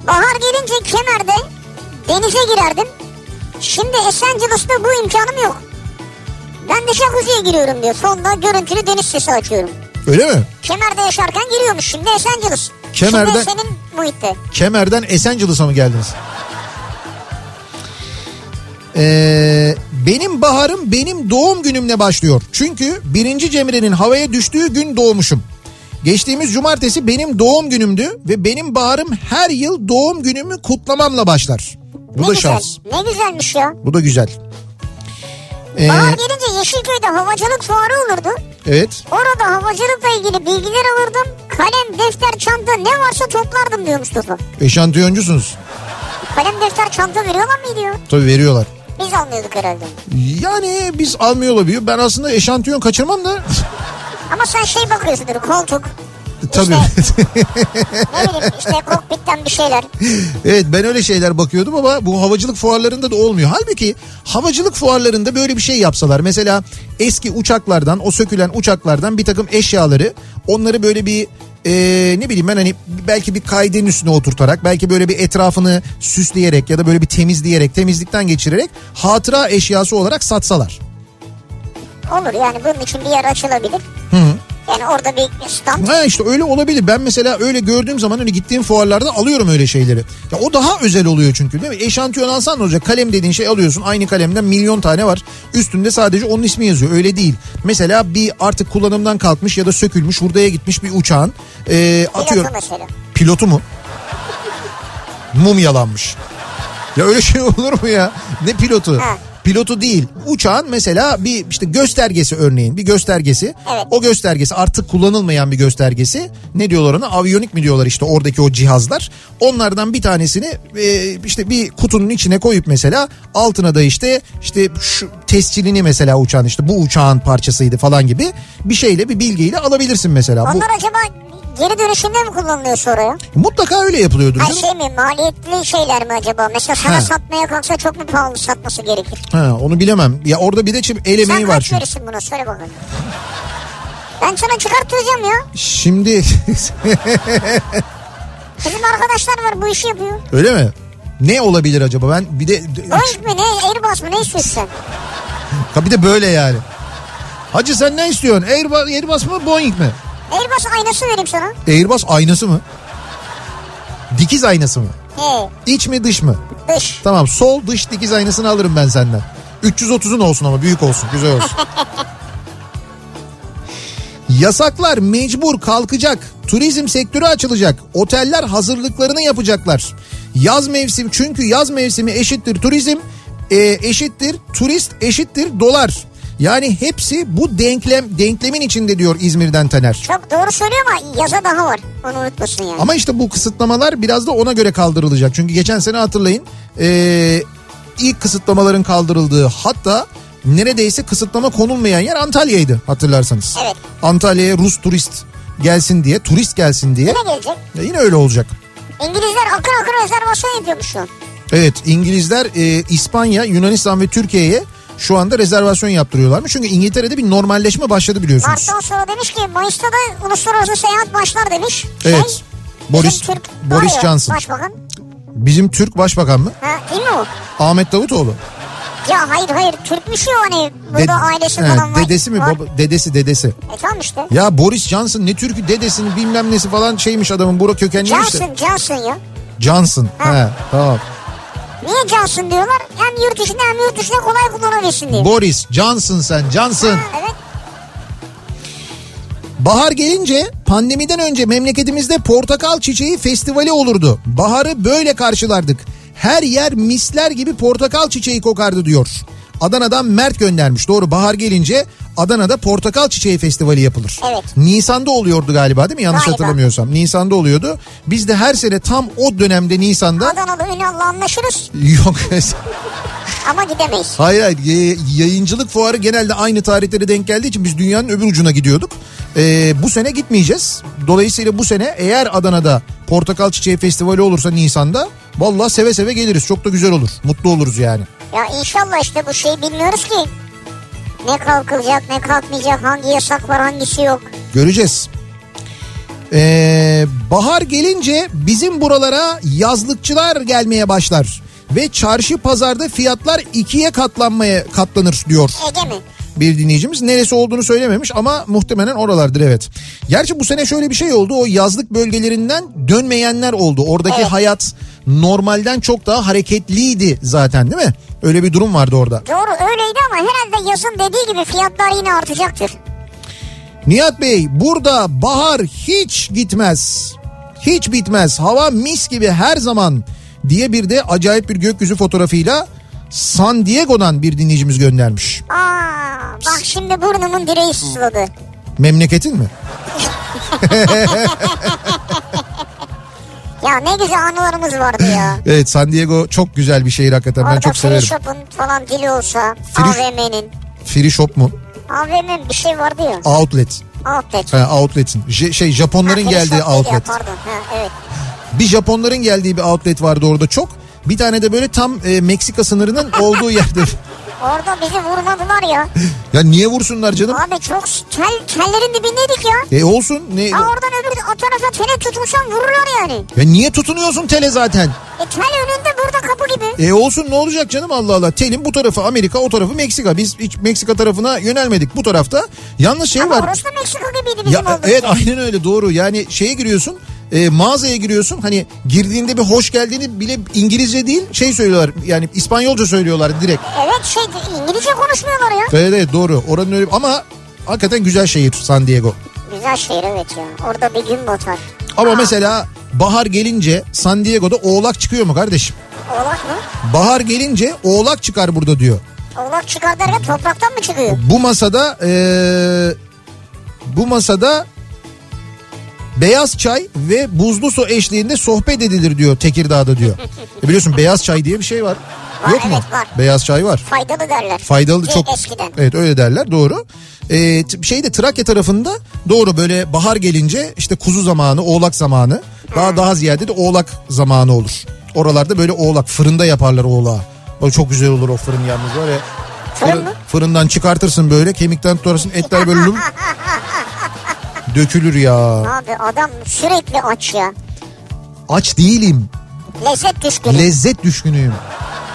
Bahar gelince Kemer'de denize girerdim. Şimdi Esencilis'te bu imkanım yok. Ben de jacuzziye giriyorum diyor. Sonunda görüntülü deniz sesi açıyorum. Öyle mi? Kemer'de yaşarken giriyormuş şimdi Esenciles. Kemer'de- Şimdi senin muhitte. Kemer'den Esencilis'a mı geldiniz? Ee, benim baharım benim doğum günümle başlıyor. Çünkü birinci Cemre'nin havaya düştüğü gün doğmuşum. Geçtiğimiz cumartesi benim doğum günümdü ve benim baharım her yıl doğum günümü kutlamamla başlar. Bu ne da güzel. şans. Ne güzelmiş ya. Bu da güzel. Ee, Bahar gelince Yeşilköy'de havacılık fuarı olurdu. evet. Orada havacılıkla ilgili bilgiler alırdım. Kalem, defter, çanta ne varsa toplardım diyor Mustafa. Eşantiyoncusunuz. Kalem, defter, çanta veriyorlar mı diyor. Tabii veriyorlar. Biz almıyorduk herhalde. Yani biz almıyor olabiliyor. Ben aslında eşantiyon kaçırmam da. Ama sen şey bakıyorsundur koltuk. Tabii. [LAUGHS] Ne bileyim işte kokpitten bir şeyler. evet ben öyle şeyler bakıyordum ama bu havacılık fuarlarında da olmuyor. Halbuki havacılık fuarlarında böyle bir şey yapsalar. Mesela eski uçaklardan o sökülen uçaklardan bir takım eşyaları onları böyle bir e, ne bileyim ben hani belki bir kaydenin üstüne oturtarak belki böyle bir etrafını süsleyerek ya da böyle bir temizleyerek temizlikten geçirerek hatıra eşyası olarak satsalar. Olur yani bunun için bir yer açılabilir. Hı. Yani orada bir stand. Ha işte öyle olabilir. Ben mesela öyle gördüğüm zaman hani gittiğim fuarlarda alıyorum öyle şeyleri. Ya o daha özel oluyor çünkü değil mi? Eşantiyon alsan ne olacak? Kalem dediğin şey alıyorsun. Aynı kalemden milyon tane var. Üstünde sadece onun ismi yazıyor. Öyle değil. Mesela bir artık kullanımdan kalkmış ya da sökülmüş hurdaya gitmiş bir uçağın e, atıyor. Pilotu mesela. Pilotu mu? Mum yalanmış. Ya öyle şey [LAUGHS] olur mu ya? Ne pilotu? Ha. Pilotu değil. Uçağın mesela bir işte göstergesi örneğin bir göstergesi. Evet. O göstergesi artık kullanılmayan bir göstergesi. Ne diyorlar ona? Aviyonik mi diyorlar işte oradaki o cihazlar. Onlardan bir tanesini e, işte bir kutunun içine koyup mesela altına da işte işte şu tescilini mesela uçağın işte bu uçağın parçasıydı falan gibi bir şeyle bir bilgiyle alabilirsin mesela. Bu Onlar acaba geri dönüşünde mi kullanılıyor sonra ya? mutlaka öyle yapılıyordur. Canım. şey mi maliyetli şeyler mi acaba? Mesela sana Ha. satmaya kalksa çok mu pahalı satması gerekir? Ha, onu bilemem. Ya orada bir de şimdi el emeği Sen var kaç çünkü. verirsin buna söyle bakalım. Ben sana çıkartacağım ya. Şimdi [LAUGHS] Bizim arkadaşlar var bu işi yapıyor. öyle mi? Ne olabilir acaba? Ben bir de Boeing mi ne Airbus mu ne istiyorsun sen? Ha bir de böyle yani. Hacı sen ne istiyorsun? Airbus, Airbus mı Boeing mi? Airbus aynası vereyim sana. Airbus aynası mı? Dikiz aynası mı? He İç mi dış mı? dış. Tamam sol dış dikiz aynasını alırım ben senden. 330'un olsun ama büyük olsun güzel olsun. [LAUGHS] Yasaklar mecbur kalkacak. Turizm sektörü açılacak. Oteller hazırlıklarını yapacaklar. Yaz mevsim çünkü yaz mevsimi eşittir turizm e, eşittir turist eşittir dolar. Yani hepsi bu denklem denklemin içinde diyor İzmir'den Taner. Çok doğru söylüyor ama yaza daha var. Onu unutmasın yani. Ama işte bu kısıtlamalar biraz da ona göre kaldırılacak. Çünkü geçen sene hatırlayın e, ilk kısıtlamaların kaldırıldığı hatta neredeyse kısıtlama konulmayan yer Antalya'ydı hatırlarsanız. Evet. Antalya'ya Rus turist gelsin diye, turist gelsin diye. Yine gelecek. Ya yine öyle olacak. İngilizler akın akın rezervasyon yapıyormuş şu an. Evet İngilizler e, İspanya, Yunanistan ve Türkiye'ye şu anda rezervasyon yaptırıyorlarmış. Çünkü İngiltere'de bir normalleşme başladı biliyorsunuz. Mart'tan sonra demiş ki Mayıs'ta da uluslararası seyahat başlar demiş. Evet. Şey, Boris Türk Boris Johnson. Başbakan. Bizim Türk Başbakan mı? Ha, değil mi o? Ahmet Davutoğlu. Ya hayır hayır Türkmüş ya hani burada De- ailesi He, falan var. Dedesi mi? Var. Baba, dedesi dedesi. E tamam işte. Ya Boris Johnson ne Türk'ü dedesini bilmem nesi falan şeymiş adamın bura kökenliymiş de. Johnson Johnson ya. Johnson. Ha. He, tamam. Niye Johnson diyorlar? Hem yurt içinde hem yurt dışında kolay kullanabilsin diye. Boris Johnson sen Johnson. Ha, evet. Bahar gelince pandemiden önce memleketimizde portakal çiçeği festivali olurdu. Baharı böyle karşılardık. Her yer misler gibi portakal çiçeği kokardı diyor. Adana'dan Mert göndermiş. Doğru bahar gelince Adana'da portakal çiçeği festivali yapılır. Evet. Nisan'da oluyordu galiba değil mi? Yanlış Galiba. hatırlamıyorsam. Nisan'da oluyordu. Biz de her sene tam o dönemde Nisan'da Adana'da Ünal'la anlaşırız yok [LAUGHS] ama gidemeyiz. Hayır hayır yayıncılık fuarı genelde aynı tarihlere denk geldiği için biz dünyanın öbür ucuna gidiyorduk. Ee, bu sene gitmeyeceğiz. Dolayısıyla bu sene eğer Adana'da Portakal Çiçeği Festivali olursa Nisan'da vallahi seve seve geliriz. Çok da güzel olur. Mutlu oluruz yani. Ya inşallah işte bu şeyi bilmiyoruz ki. Ne kalkılacak ne kalkmayacak hangi yasak var hangisi yok. Göreceğiz. Ee, bahar gelince bizim buralara yazlıkçılar gelmeye başlar. Ve çarşı pazarda fiyatlar ikiye katlanmaya katlanır diyor. Ege mi? Bir dinleyicimiz. Neresi olduğunu söylememiş ama muhtemelen oralardır evet. Gerçi bu sene şöyle bir şey oldu. O yazlık bölgelerinden dönmeyenler oldu. Oradaki Evet. hayat normalden çok daha hareketliydi zaten değil mi? Öyle bir durum vardı orada. Doğru öyleydi ama herhalde yazın dediği gibi fiyatlar yine artacaktır. Nihat Bey burada bahar hiç gitmez. Hiç bitmez. Hava mis gibi her zaman diye bir de acayip bir gökyüzü fotoğrafıyla San Diego'dan bir dinleyicimiz göndermiş. Aa, bak şimdi burnumun direği sızladı. Memleketin mi? Ya ne güzel anılarımız vardı ya. [LAUGHS] Evet San Diego çok güzel bir şehir hakikaten ben Orada çok free severim. shop'un falan dili olsa Free- AVM'nin. Free shop mu? AVM bir şey vardı ya. Outlet. Outlet. Ha, outlet'in. Je- şey Japonların Ha, free geldiği değil ya, outlet. pardon. Ha, evet. Bir Japonların geldiği bir outlet vardı orada çok. Bir tane de böyle tam e, Meksika sınırının [LAUGHS] olduğu yerde. Orada bizi vurmadılar ya. ya niye vursunlar canım? Abi çok tel, tellerin dibindeydik ya. E olsun. Ne? Ha oradan öbür o tarafa tele tutmuşsan vururlar yani. Ya niye tutunuyorsun tele zaten? E tel önünde burada kapı gibi. E olsun ne olacak canım Allah Allah. Telin bu tarafı Amerika o tarafı Meksika. Biz hiç Meksika tarafına yönelmedik bu tarafta. Yalnız şey Ama var. orası da Meksika gibiydi bizim Ya, evet aynen öyle doğru. Yani şeye giriyorsun e, mağazaya giriyorsun hani girdiğinde bir hoş geldiğini bile İngilizce değil şey söylüyorlar yani İspanyolca söylüyorlar direkt. Evet şey İngilizce konuşmuyorlar ya. Evet evet doğru oranın öyle ama hakikaten güzel şehir San Diego. Güzel şehir evet ya. Orada bir gün batar. Ama Aa, mesela bahar gelince San Diego'da oğlak çıkıyor mu kardeşim? Oğlak mı? Bahar gelince oğlak çıkar burada diyor. Oğlak çıkar derken topraktan mı çıkıyor? Bu masada eee, bu masada beyaz çay ve buzlu su eşliğinde sohbet edilir diyor Tekirdağ'da diyor. E biliyorsun beyaz çay diye bir şey var. Var, Yok mu? evet, var. Beyaz çay var. Faydalı derler. Faydalı E, çok. Eskiden. Evet öyle derler doğru. Ee, şeyde Trakya tarafında doğru böyle bahar gelince işte kuzu zamanı, oğlak zamanı. Daha daha ziyade de oğlak zamanı olur. Oralarda böyle oğlak fırında yaparlar oğlağı. O çok güzel olur o fırın yalnız var ya. Fırın? Fırından çıkartırsın böyle kemikten tutarsın etler böyle. [LAUGHS] Dökülür ya. Abi adam sürekli aç ya. Aç değilim. Lezzet düşkünü. Lezzet düşkünüyüm.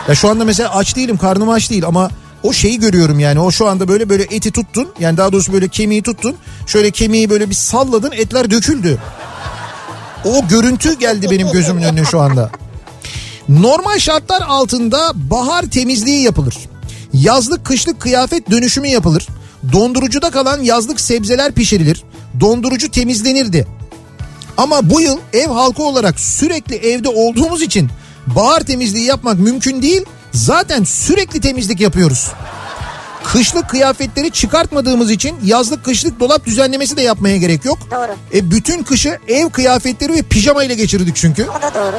Ya şu anda mesela aç değilim karnım aç değil ama o şeyi görüyorum yani o şu anda böyle böyle eti tuttun yani daha doğrusu böyle kemiği tuttun şöyle kemiği böyle bir salladın etler döküldü. O görüntü geldi benim gözümün önüne şu anda. Normal şartlar altında bahar temizliği yapılır. Yazlık kışlık kıyafet dönüşümü yapılır. Dondurucuda kalan yazlık sebzeler pişirilir. Dondurucu temizlenirdi. Ama bu yıl ev halkı olarak sürekli evde olduğumuz için bahar temizliği yapmak mümkün değil. Zaten sürekli temizlik yapıyoruz. Kışlık kıyafetleri çıkartmadığımız için yazlık kışlık dolap düzenlemesi de yapmaya gerek yok. Doğru. E bütün kışı ev kıyafetleri ve pijama ile geçirdik çünkü. O da doğru.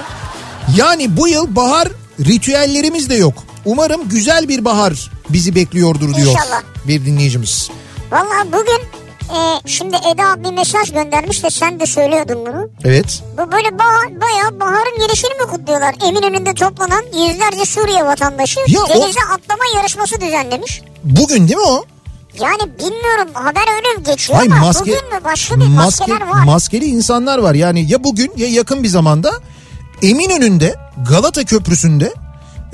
Yani bu yıl bahar ritüellerimiz de yok. Umarım güzel bir bahar bizi bekliyordur diyor İnşallah. Bir dinleyicimiz. Valla bugün e, şimdi Eda bir mesaj göndermiş de sen de söylüyordun bunu. Evet. Bu böyle bahar, bayağı baharın gelişini mi kutluyorlar? Eminönü'nde toplanan yüzlerce Suriye vatandaşı Ya o- denize atlama yarışması düzenlemiş. Bugün değil mi o? Yani bilmiyorum haber öyle geçiyor Ay ama maske, bugün mü başka bir maske, maskeler var. maskeli insanlar var. Yani ya bugün ya yakın bir zamanda Eminönü'nde Galata Köprüsü'nde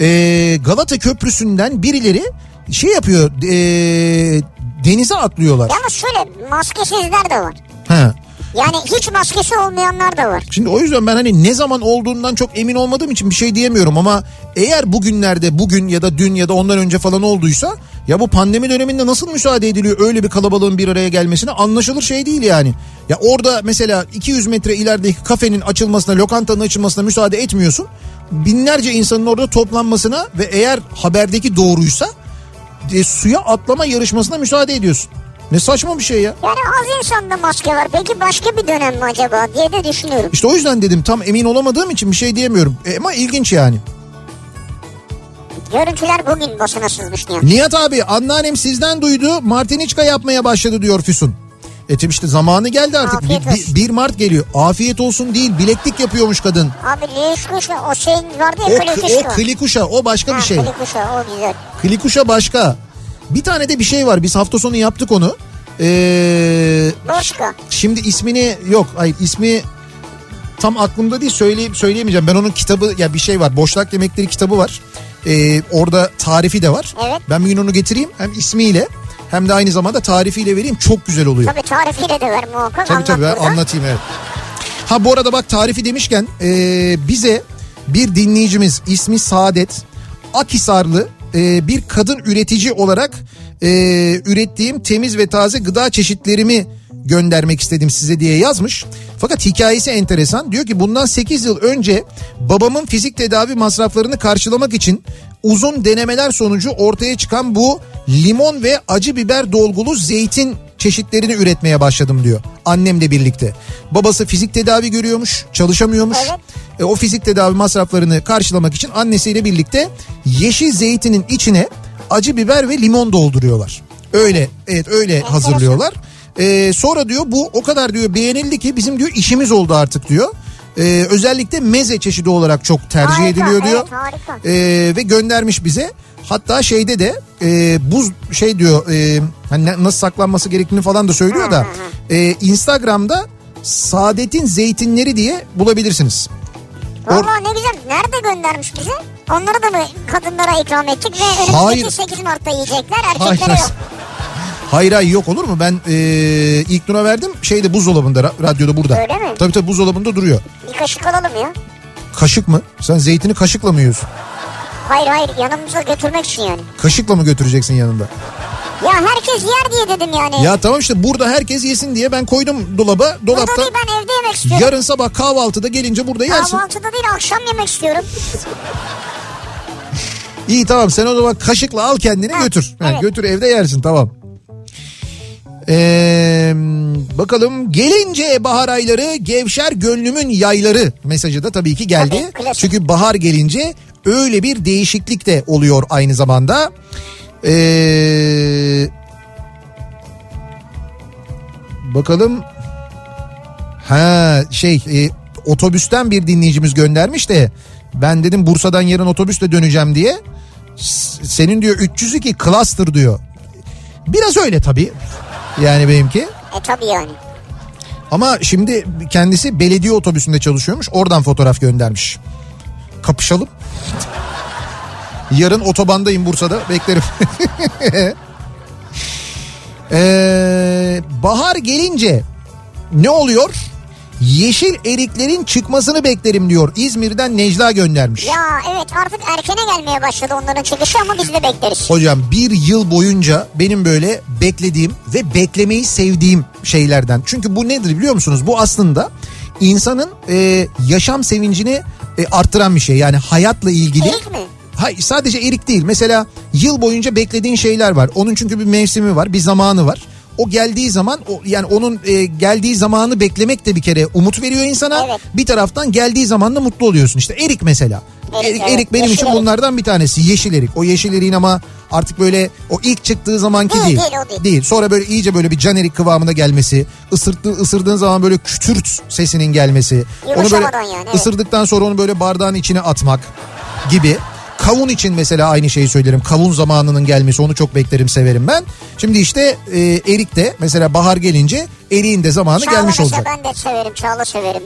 e, Galata Köprüsü'nden birileri şey yapıyor e, denize atlıyorlar. Yalnız şöyle maskesizler de var. Ha. Yani hiç maskesi olmayanlar da var. Şimdi o yüzden ben hani ne zaman olduğundan çok emin olmadığım için bir şey diyemiyorum ama eğer bugünlerde bugün ya da dün ya da ondan önce falan olduysa ya bu pandemi döneminde nasıl müsaade ediliyor öyle bir kalabalığın bir araya gelmesine anlaşılır şey değil yani. Ya orada mesela 200 metre ilerideki kafenin açılmasına, lokantanın açılmasına müsaade etmiyorsun. Binlerce insanın orada toplanmasına ve eğer haberdeki doğruysa e, suya atlama yarışmasına müsaade ediyorsun. Ne saçma bir şey ya. Yani az insanda maske var. Peki başka bir dönem mi acaba diye de düşünüyorum. İşte o yüzden dedim tam emin olamadığım için bir şey diyemiyorum. E, ama ilginç yani. Görüntüler bugün basına sızmış Nihat. Nihat abi anneannem sizden duydu Martiniçka yapmaya başladı diyor Füsun. E tabii işte zamanı geldi artık. Afiyet Bir- olsun. bir- 1 Mart geliyor. Afiyet olsun değil bileklik yapıyormuş kadın. Abi Liyuşkuş o şeyin vardı O, ya o Klikuşka. klikuşa o başka bir şey. Klikuşa o güzel. Klikuşa başka. Bir tane de bir şey var biz hafta sonu yaptık onu. Ee, Boşka. şimdi ismini yok hayır ismi tam aklımda değil söyleyip söyleyemeyeceğim. Ben onun kitabı ya bir şey var. Boşlak Yemekleri kitabı var. Ee, orada tarifi de var. Evet. Ben bir gün onu getireyim hem ismiyle hem de aynı zamanda tarifiyle vereyim. Çok güzel oluyor. Tabii tarifiyle de ver muhakkak. Tabii tabii ben anlatayım evet. Ha bu arada bak tarifi demişken ee, bize bir dinleyicimiz ismi Saadet Akisarlı ee, bir kadın üretici olarak ee, ürettiğim temiz ve taze gıda çeşitlerimi göndermek istedim size diye yazmış. Fakat hikayesi enteresan. Diyor ki bundan 8 yıl önce babamın fizik tedavi masraflarını karşılamak için uzun denemeler sonucu ortaya çıkan bu limon ve acı biber dolgulu zeytin çeşitlerini üretmeye başladım diyor. Annemle birlikte. Babası fizik tedavi görüyormuş, çalışamıyormuş. Evet. E, o fizik tedavi masraflarını karşılamak için annesiyle birlikte yeşil zeytinin içine acı biber ve limon dolduruyorlar. Öyle, evet öyle hazırlıyorlar. E, sonra diyor bu o kadar diyor beğenildi ki bizim diyor işimiz oldu artık diyor. E, özellikle meze çeşidi olarak çok tercih Harika, ediliyor diyor. evet, harika. E, ve göndermiş bize. Hatta şeyde de e, buz şey diyor e, hani nasıl saklanması gerektiğini falan da söylüyor da e, Instagram'da Saadet'in zeytinleri diye bulabilirsiniz. Valla ne güzel. Nerede göndermiş bize? Onları da mı kadınlara ikram ettik ve önümüzdeki Hayır. 8 Mart'ta yiyecekler Hayır. erkeklere yok. Hayır hayır yok olur mu? Ben e, ilk Nur'a verdim şeyde buzdolabında ra- radyoda burada. Öyle mi? Tabii tabii buzdolabında duruyor. Bir kaşık alalım ya. Kaşık mı? Sen zeytini kaşıkla mı yiyorsun? Hayır hayır yanımıza götürmek için yani. Kaşıkla mı götüreceksin yanında? Ya herkes yer diye dedim yani. Ya tamam işte burada herkes yesin diye ben koydum dolaba. Dolapta değil ben evde yemek istiyorum. yarın sabah kahvaltıda gelince burada yersin. Kahvaltıda değil akşam yemek istiyorum. İyi tamam sen o zaman kaşıkla al kendini Ha, götür. Ha, evet. Götür evde yersin tamam. Ee, bakalım gelince bahar ayları gevşer gönlümün yayları mesajı da tabii ki geldi. Tabii. Çünkü bahar gelince öyle bir değişiklik de oluyor aynı zamanda. Ee, bakalım ha şey e, otobüsten bir dinleyicimiz göndermiş de ben dedim Bursa'dan yarın otobüsle döneceğim diye. Senin diyor 302 cluster diyor. Biraz öyle tabii. Yani benimki. E tabii yani. Ama şimdi kendisi belediye otobüsünde çalışıyormuş. Oradan fotoğraf göndermiş. Kapışalım. Yarın otobandayım Bursa'da. Beklerim. [LAUGHS] Ee, bahar gelince ne oluyor? Yeşil eriklerin çıkmasını beklerim diyor. İzmir'den Necla göndermiş. Ya evet artık erkene gelmeye başladı onların çıkışı ama biz de bekleriz. Hocam bir yıl boyunca benim böyle beklediğim ve beklemeyi sevdiğim şeylerden. Çünkü bu nedir biliyor musunuz? Bu aslında insanın e, yaşam sevincini e, arttıran bir şey. Yani hayatla ilgili. Erik mi? Hayır sadece erik değil. Mesela yıl boyunca beklediğin şeyler var. Onun çünkü bir mevsimi var, bir zamanı var. O geldiği zaman o yani onun e, geldiği zamanı beklemek de bir kere umut veriyor insana. Evet. Bir taraftan geldiği zaman da mutlu oluyorsun. İşte erik mesela. Erik, Erik, evet. erik benim Yeşil için erik. bunlardan bir tanesi. Yeşil erik. O yeşil eriğin ama artık böyle o ilk çıktığı zamanki Değil, değil. değil, o değil. Sonra böyle iyice böyle bir can erik kıvamına gelmesi, ısırttı, ısırdığın zaman böyle kütürt sesinin gelmesi. Onu böyle yani, evet. ısırdıktan sonra onu böyle bardağın içine atmak gibi. Kavun için mesela aynı şeyi söylerim. Kavun zamanının gelmesi onu çok beklerim severim ben. Şimdi işte e, erik de mesela bahar gelince eriğin de zamanı Çağla gelmiş olacak. ben de severim Çağla severim.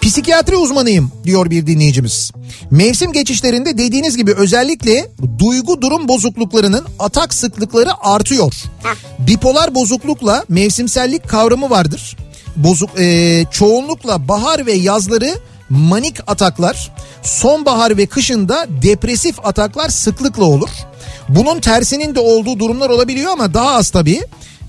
Psikiyatri uzmanıyım diyor bir dinleyicimiz. Mevsim geçişlerinde dediğiniz gibi özellikle duygu durum bozukluklarının atak sıklıkları artıyor. Hah. Bipolar bozuklukla mevsimsellik kavramı vardır. Bozuk e, çoğunlukla bahar ve yazları manik ataklar, sonbahar ve kışında depresif ataklar sıklıkla olur. Bunun tersinin de olduğu durumlar olabiliyor ama daha az tabii.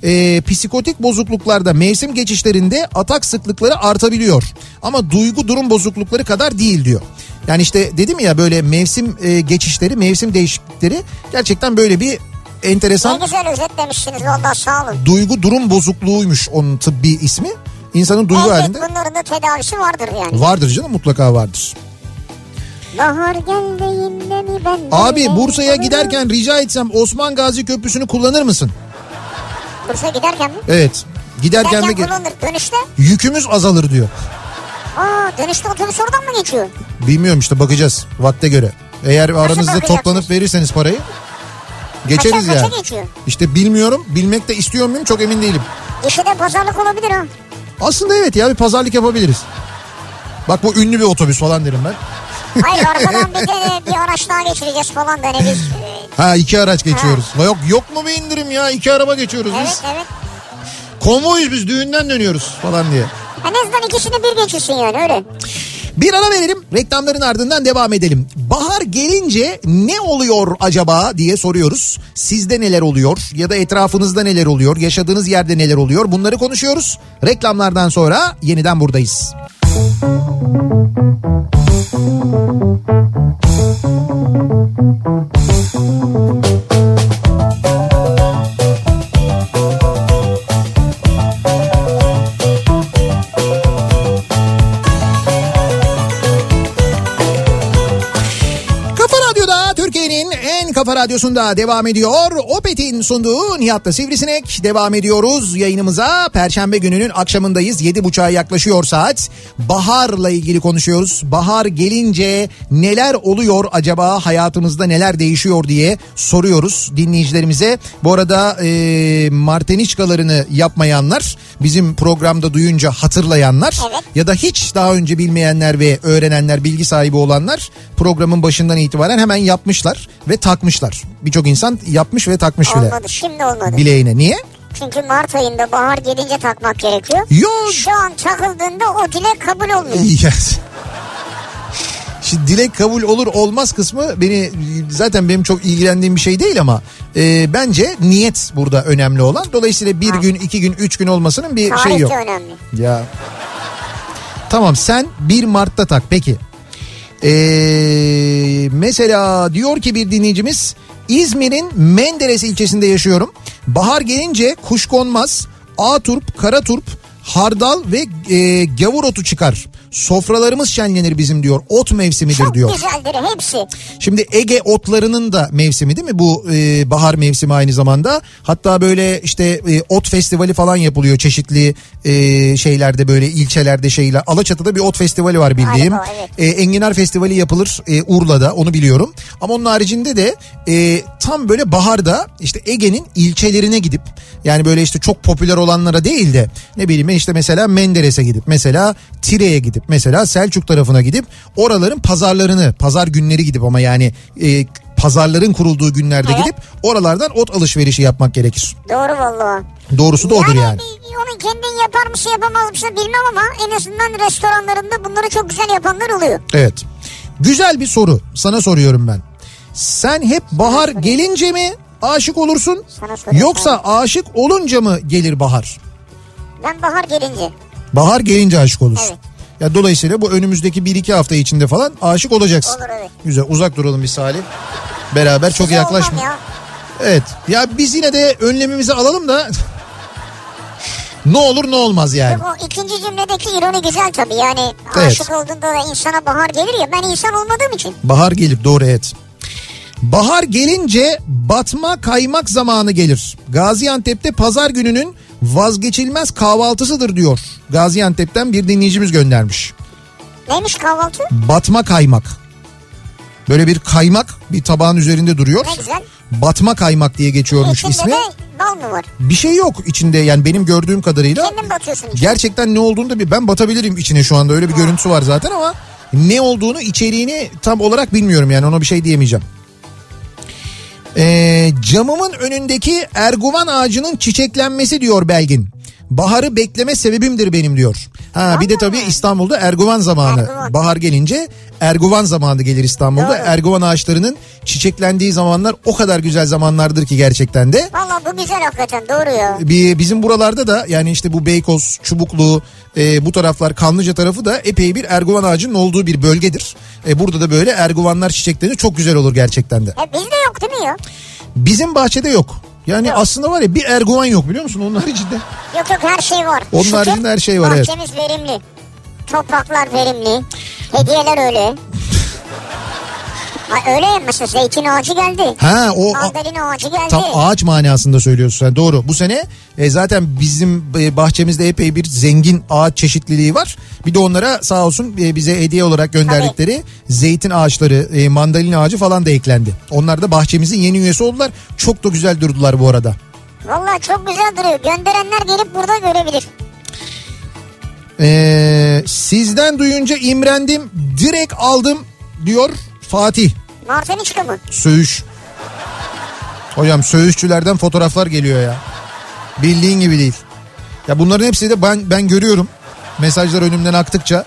E, psikotik bozukluklarda mevsim geçişlerinde atak sıklıkları artabiliyor. Ama duygu durum bozuklukları kadar değil diyor. Yani işte dedim ya böyle mevsim e, geçişleri, mevsim değişiklikleri gerçekten böyle bir Ne enteresan güzel özetlemişsiniz valla sağ olun. duygu durum bozukluğuymuş onun tıbbi ismi. İnsanın duygu Elbet halinde bunların da tedavisi vardır yani. vardır canım mutlaka vardır. Bahar geldi yine mi ben? Abi Bursa'ya giderken rica etsem Osman Gazi Köprüsü'nü kullanır mısın? Bursa'ya giderken mi? Evet. Giderken de Giderken ge- kullanır. Dönüşte? yükümüz azalır diyor. Aa dönüşte otobüs oradan mı geçiyor? Bilmiyorum işte bakacağız vakte göre. Eğer aranızda bakacaksınız? toplanıp verirseniz parayı geçeriz Kaça, yani. kaça geçiyor? İşte bilmiyorum. Bilmek de istiyor muyum çok emin değilim. Gişede pazarlık olabilir ha. Aslında evet ya bir pazarlık yapabiliriz. Bak bu ünlü bir otobüs falan derim ben. Hayır arkadan bir de bir araç daha geçireceğiz falan da hani biz. Ha iki araç geçiyoruz. Yok yok mu bir indirim ya iki araba geçiyoruz biz. Evet evet. Konvoyuz biz düğünden dönüyoruz falan diye. En azından ikisini bir geçirsin yani öyle. Bir ara verelim reklamların ardından devam edelim. Bahar gelince ne oluyor acaba diye soruyoruz. Sizde neler oluyor ya da etrafınızda neler oluyor yaşadığınız yerde neler oluyor bunları konuşuyoruz. Reklamlardan sonra yeniden buradayız. Kafa Radyo'da kafa Radyosu'nda devam ediyor. Opet'in sunduğu Nihat'la Sivrisinek devam ediyoruz yayınımıza. Perşembe gününün akşamındayız. 7.30'a yaklaşıyor saat. Baharla ilgili konuşuyoruz. Bahar gelince neler oluyor acaba hayatımızda neler değişiyor diye soruyoruz dinleyicilerimize. Bu arada e, marteniçkalarını yapmayanlar bizim programda duyunca hatırlayanlar Evet. ya da hiç daha önce bilmeyenler ve öğrenenler bilgi sahibi olanlar programın başından itibaren hemen yapmışlar ve takmışlar. Birçok insan yapmış ve takmış bile Olmadı şimdi olmadı. bileğine. Niye? Çünkü Mart ayında bahar gelince takmak gerekiyor. Yok. Şu an takıldığında o dilek kabul olmuyor. Yes. Şimdi dilek kabul olur olmaz kısmı beni zaten benim çok ilgilendiğim bir şey değil ama e, bence niyet burada önemli olan. Dolayısıyla bir gün, iki gün, üç gün olmasının bir Tarih şey yok. de önemli. Ya. Tamam sen 1 Mart'ta tak peki. Ee, mesela diyor ki bir dinleyicimiz İzmir'in Menderes ilçesinde yaşıyorum. Bahar gelince kuşkonmaz, ağturp, karaturp, hardal ve e, gavur otu çıkar. Sofralarımız şenlenir bizim diyor. Ot mevsimidir Çok diyor. güzeldir hepsi. Şimdi Ege otlarının da mevsimi değil mi? Bu e, bahar mevsimi aynı zamanda. Hatta böyle işte e, ot festivali falan yapılıyor çeşitli e, şeylerde böyle ilçelerde şeyler. Alaçatı'da bir ot festivali var bildiğim. Galiba, evet. E, Enginar Festivali yapılır e, Urla'da onu biliyorum. Ama onun haricinde de e, tam böyle baharda işte Ege'nin ilçelerine gidip yani böyle işte çok popüler olanlara değil de ne bileyim işte mesela Menderes'e gidip mesela Tire'ye gidip mesela Selçuk tarafına gidip oraların pazarlarını pazar günleri gidip ama yani e, pazarların kurulduğu günlerde Evet. gidip oralardan ot alışverişi yapmak gerekir. Doğru vallahi. Doğrusu da odur yani. onu kendin yapar mısın yapamaz mısın bilmem ama en azından restoranlarında bunları çok güzel yapanlar oluyor. Evet. Güzel bir soru. Sana soruyorum ben. Sen hep bahar gelince mi aşık olursun? Yoksa aşık olunca mı gelir bahar? Ben bahar gelince. Bahar gelince aşık olursun. Evet. Ya dolayısıyla bu önümüzdeki 1-2 hafta içinde falan aşık olacaksın. Olur evet. Güzel uzak duralım bir Salih. Beraber çok Size yaklaşma. olmam ya. Evet. Ya biz yine de önlemimizi alalım da [LAUGHS] ne olur ne olmaz yani. O ikinci cümledeki ironi güzel tabii yani Evet. aşık olduğunda da insana bahar gelir ya ben insan olmadığım için. Bahar gelir doğru evet. Bahar gelince batma kaymak zamanı gelir. Gaziantep'te pazar gününün vazgeçilmez kahvaltısıdır diyor. Gaziantep'ten bir dinleyicimiz göndermiş. Neymiş kahvaltı? Batma kaymak. Böyle bir kaymak bir tabağın üzerinde duruyor. Ne güzel. Batma kaymak diye geçiyormuş İçinde ismi. de bal mı var? Bir şey yok içinde yani benim gördüğüm kadarıyla. Kendin batıyorsun içine. Gerçekten ne olduğunu da bir ben batabilirim içine şu anda öyle bir görüntüsü var zaten ama ne olduğunu içeriğini tam olarak bilmiyorum yani ona bir şey diyemeyeceğim. Ee, camımın önündeki erguvan ağacının çiçeklenmesi diyor Belgin. Baharı bekleme sebebimdir benim diyor. Ha bir de tabii İstanbul'da erguvan zamanı. Erguvan. Bahar gelince erguvan zamanı gelir İstanbul'da. Doğru. Erguvan ağaçlarının çiçeklendiği zamanlar o kadar güzel zamanlardır ki gerçekten de. Valla bu güzel hakikaten doğru ya. Bir, bizim buralarda da yani işte bu Beykoz, Çubuklu e, bu taraflar Kanlıca tarafı da epey bir erguvan ağacının olduğu bir bölgedir. E, burada da böyle erguvanlar çiçekleri çok güzel olur gerçekten de. E bizde yok değil mi ya? Bizim bahçede yok. Yani Yok. aslında var ya bir erguvan yok biliyor musun? Onun haricinde. Yok yok her şey var. Onun Şükür, haricinde her şey var, evet. Bahçemiz verimli. Topraklar verimli. Hediyeler öyle. Öyle mesela zeytin ağacı geldi. Ha o Mandalina ağacı geldi. tam ağaç manasında söylüyorsun sen doğru. Bu sene e, zaten bizim e, bahçemizde epey bir zengin ağaç çeşitliliği var. Bir de onlara sağ olsun e, bize hediye olarak gönderdikleri zeytin ağaçları, e, mandalina ağacı falan da eklendi. Onlar da bahçemizin yeni üyesi oldular. Çok da güzel durdular bu arada. Valla çok güzel duruyor. Gönderenler gelip burada görebilir. E, sizden duyunca imrendim, direkt aldım diyor Fatih Marteniçka mı? Söğüş. Hocam söğüşçülerden fotoğraflar geliyor ya. Bildiğin gibi değil. Ya bunların hepsi de ben ben görüyorum. Mesajlar önümden aktıkça.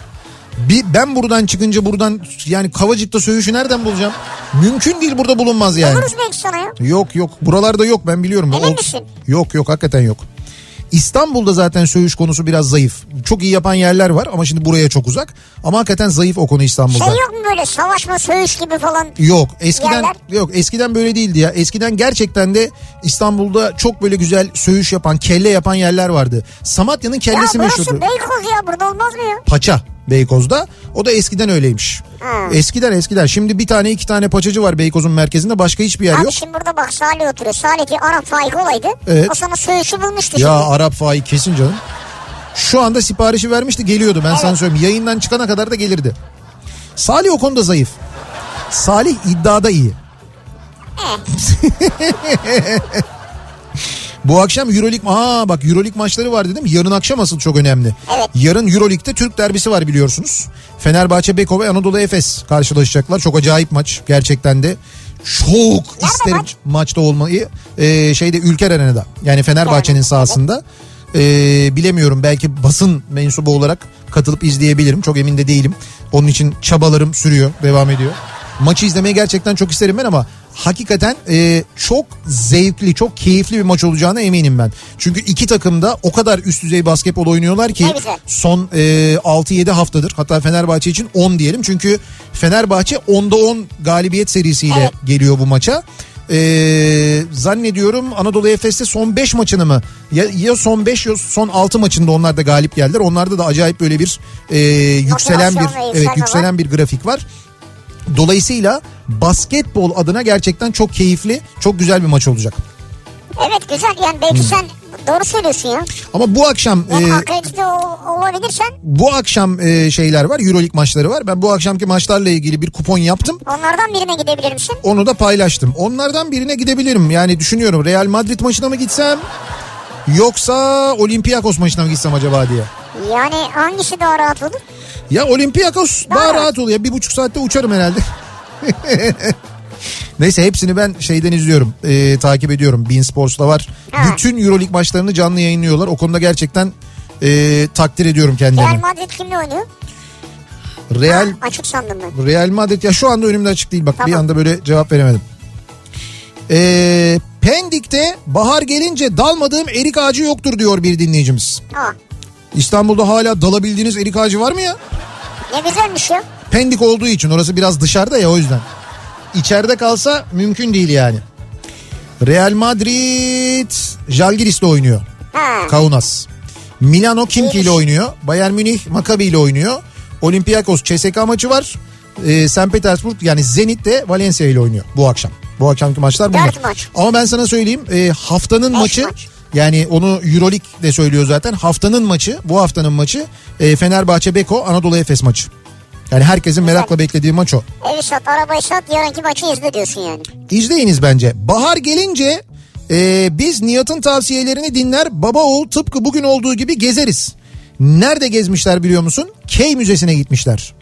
Bir, ben buradan çıkınca buradan yani Kavacık'ta söğüşü nereden bulacağım? Mümkün değil burada bulunmaz yani. Buluruz belki sana ya. Yok yok buralarda yok ben biliyorum. Emin O- misin? Yok yok hakikaten yok. İstanbul'da zaten söğüş konusu biraz zayıf. Çok iyi yapan yerler var ama şimdi buraya çok uzak. Ama hakikaten zayıf o konu İstanbul'da. Şey yok mu böyle savaşma söğüş gibi falan? Yok eskiden Yerler. yok eskiden böyle değildi ya. Eskiden gerçekten de İstanbul'da çok böyle güzel söğüş yapan, kelle yapan yerler vardı. Samatya'nın Ya kellesi burası meşhurdu. Beykoz ya burada olmaz mı ya? Paça. Beykoz'da. O da eskiden öyleymiş. Ha. Eskiden eskiden. Şimdi bir tane iki tane paçacı var Beykoz'un merkezinde. Başka hiçbir yer Abi yok. şimdi burada bak Salih oturuyor. Salih ki Arap Faik olaydı. Evet. O sana söğüşü bulmuştu Ya şimdi. Arap Faik kesin canım. Şu anda siparişi vermişti geliyordu ben sana söyleyeyim. Yayından çıkana kadar da gelirdi. Salih o konuda zayıf. Salih iddiada iyi. [LAUGHS] Bu akşam Euroleague aa bak Euroleague maçları var dedim. Yarın akşam asıl çok önemli. Evet. Yarın Euroleague'de Türk derbisi var biliyorsunuz. Fenerbahçe Beko ve Anadolu Efes karşılaşacaklar. Çok acayip maç gerçekten de. Çok isterim maç? maçta olmayı. Ee, şeyde Ülker Arena'da. Yani Fenerbahçe'nin sahasında. Ee, bilemiyorum belki basın mensubu olarak katılıp izleyebilirim. Çok emin de değilim. Onun için çabalarım sürüyor, devam ediyor. Maçı izlemeyi gerçekten çok isterim ben ama hakikaten e, çok zevkli, çok keyifli bir maç olacağına eminim ben. Çünkü iki takım da o kadar üst düzey basketbol oynuyorlar ki son e, 6-7 haftadır. Hatta Fenerbahçe için 10 diyelim. Çünkü Fenerbahçe 10'da 10 galibiyet serisiyle Evet. geliyor bu maça. Ee, zannediyorum Anadolu Efes'te son 5 maçını mı ya, ya son 5 ya son 6 maçında onlar da galip geldiler. Onlarda da acayip böyle bir e, yükselen bir evet yükselen bir grafik var. Dolayısıyla basketbol adına gerçekten çok keyifli, çok güzel bir maç olacak. Evet güzel yani Hmm. belki sen doğru söylüyorsun ya. Ama bu akşam Yani e, akredite ol- olabilirsen bu akşam e, şeyler var, EuroLeague maçları var. Ben bu akşamki maçlarla ilgili bir kupon yaptım. onlardan birine gidebilir misin? Onu da paylaştım. Onlardan birine gidebilirim. Yani düşünüyorum Real Madrid maçına mı gitsem yoksa Olympiakos maçına mı gitsem acaba diye. Yani hangisi daha rahat olur? Ya Olympiakos daha, Daha rahat oluyor. Bir buçuk saatte uçarım herhalde. [LAUGHS] Neyse hepsini ben şeyden izliyorum. e, takip ediyorum. Bein Sports'ta var. Ha. Bütün Euroleague maçlarını canlı yayınlıyorlar. O konuda gerçekten e, takdir ediyorum Real kendilerini. Madrid kimle oynuyor? Real Ha, açık sandım ben. Real Madrid ya şu anda önümde açık değil bak bir Tamam. anda böyle cevap veremedim. Ee, Pendik'te bahar gelince dalmadığım erik ağacı yoktur diyor bir dinleyicimiz. Aa, İstanbul'da hala dalabildiğiniz erik ağacı var mı ya? ne güzelmiş ya. Pendik olduğu için orası biraz dışarıda ya o yüzden. İçeride kalsa mümkün değil yani. Real Madrid Jalgiris'le oynuyor. Ha. Kaunas. Milano Kimki ile oynuyor. Bayern Münih Maccabi ile oynuyor. Olympiakos CSK maçı var. Ee, St. Petersburg yani Zenit de Valencia ile oynuyor bu akşam. Bu akşamki maçlar bunlar. Maç. Ama ben sana söyleyeyim e, haftanın Beş maçı maç. Yani onu Euroleague de söylüyor zaten. Haftanın maçı bu haftanın maçı e, Fenerbahçe Beko Anadolu Efes maçı. Yani herkesin merakla beklediği maç o. Evi sat, arabayı sat, yarınki maçı izle diyorsun yani. İzleyiniz bence. Bahar gelince e, biz Nihat'ın tavsiyelerini dinler baba oğul tıpkı bugün olduğu gibi gezeriz. Nerede gezmişler biliyor musun? Key Müzesi'ne gitmişler.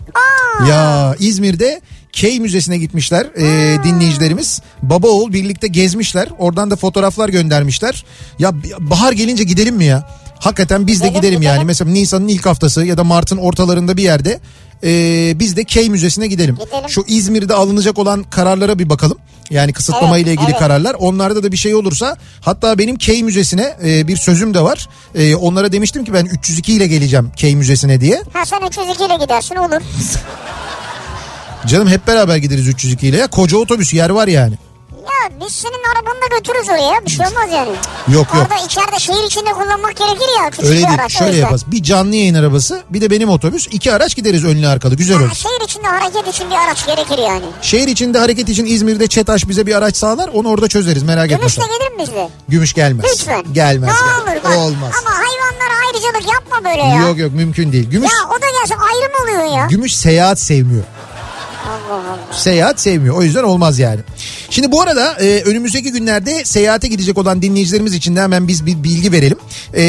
Ya İzmir'de Key Müzesi'ne gitmişler e, dinleyicilerimiz. Baba oğul birlikte gezmişler. Oradan da fotoğraflar göndermişler. Ya bahar gelince gidelim mi ya? Hakikaten biz de Gidelim, yani. Mesela Nisan'ın ilk haftası ya da Mart'ın ortalarında bir yerde e, biz de Key Müzesi'ne gidelim. Gidelim. Şu İzmir'de alınacak olan kararlara bir bakalım. Yani kısıtlama Evet, ile ilgili evet. kararlar. Onlarda da bir şey olursa hatta benim Key Müzesi'ne e, bir sözüm de var. E, onlara demiştim ki ben 302 ile geleceğim Key Müzesi'ne diye. Ha sen 302 ile gidersin olur. [LAUGHS] Canım hep beraber gideriz 302 ile ya. Koca otobüs yer var yani. Ya biz senin arabanı da götürürüz oraya. Bir şey olmaz yani. Yok yok. Orada içeride şehir içinde kullanmak gerekir ya. Küçük Öyle bir değil. araç. Şöyle yaparız. Bir canlı yayın arabası bir de benim otobüs. iki araç gideriz önlü arkalı. Güzel olur. şehir içinde hareket için bir araç gerekir yani. Şehir içinde hareket için İzmir'de ÇETAŞ bize bir araç sağlar. Onu orada çözeriz merak etme Gümüşle sen. gelir mi bizde? Gümüş gelmez. Lütfen. Gelmez. Ne olur bak. Olmaz. Ama hayvanlara ayrıcalık yapma böyle ya. Yok yok mümkün değil. Gümüş Ya o da gelse ayrı mı oluyor ya? Gümüş seyahat sevmiyor. Seyahat sevmiyor. O yüzden olmaz yani. Şimdi bu arada e, önümüzdeki günlerde seyahate gidecek olan dinleyicilerimiz için de hemen biz bir bilgi verelim. E,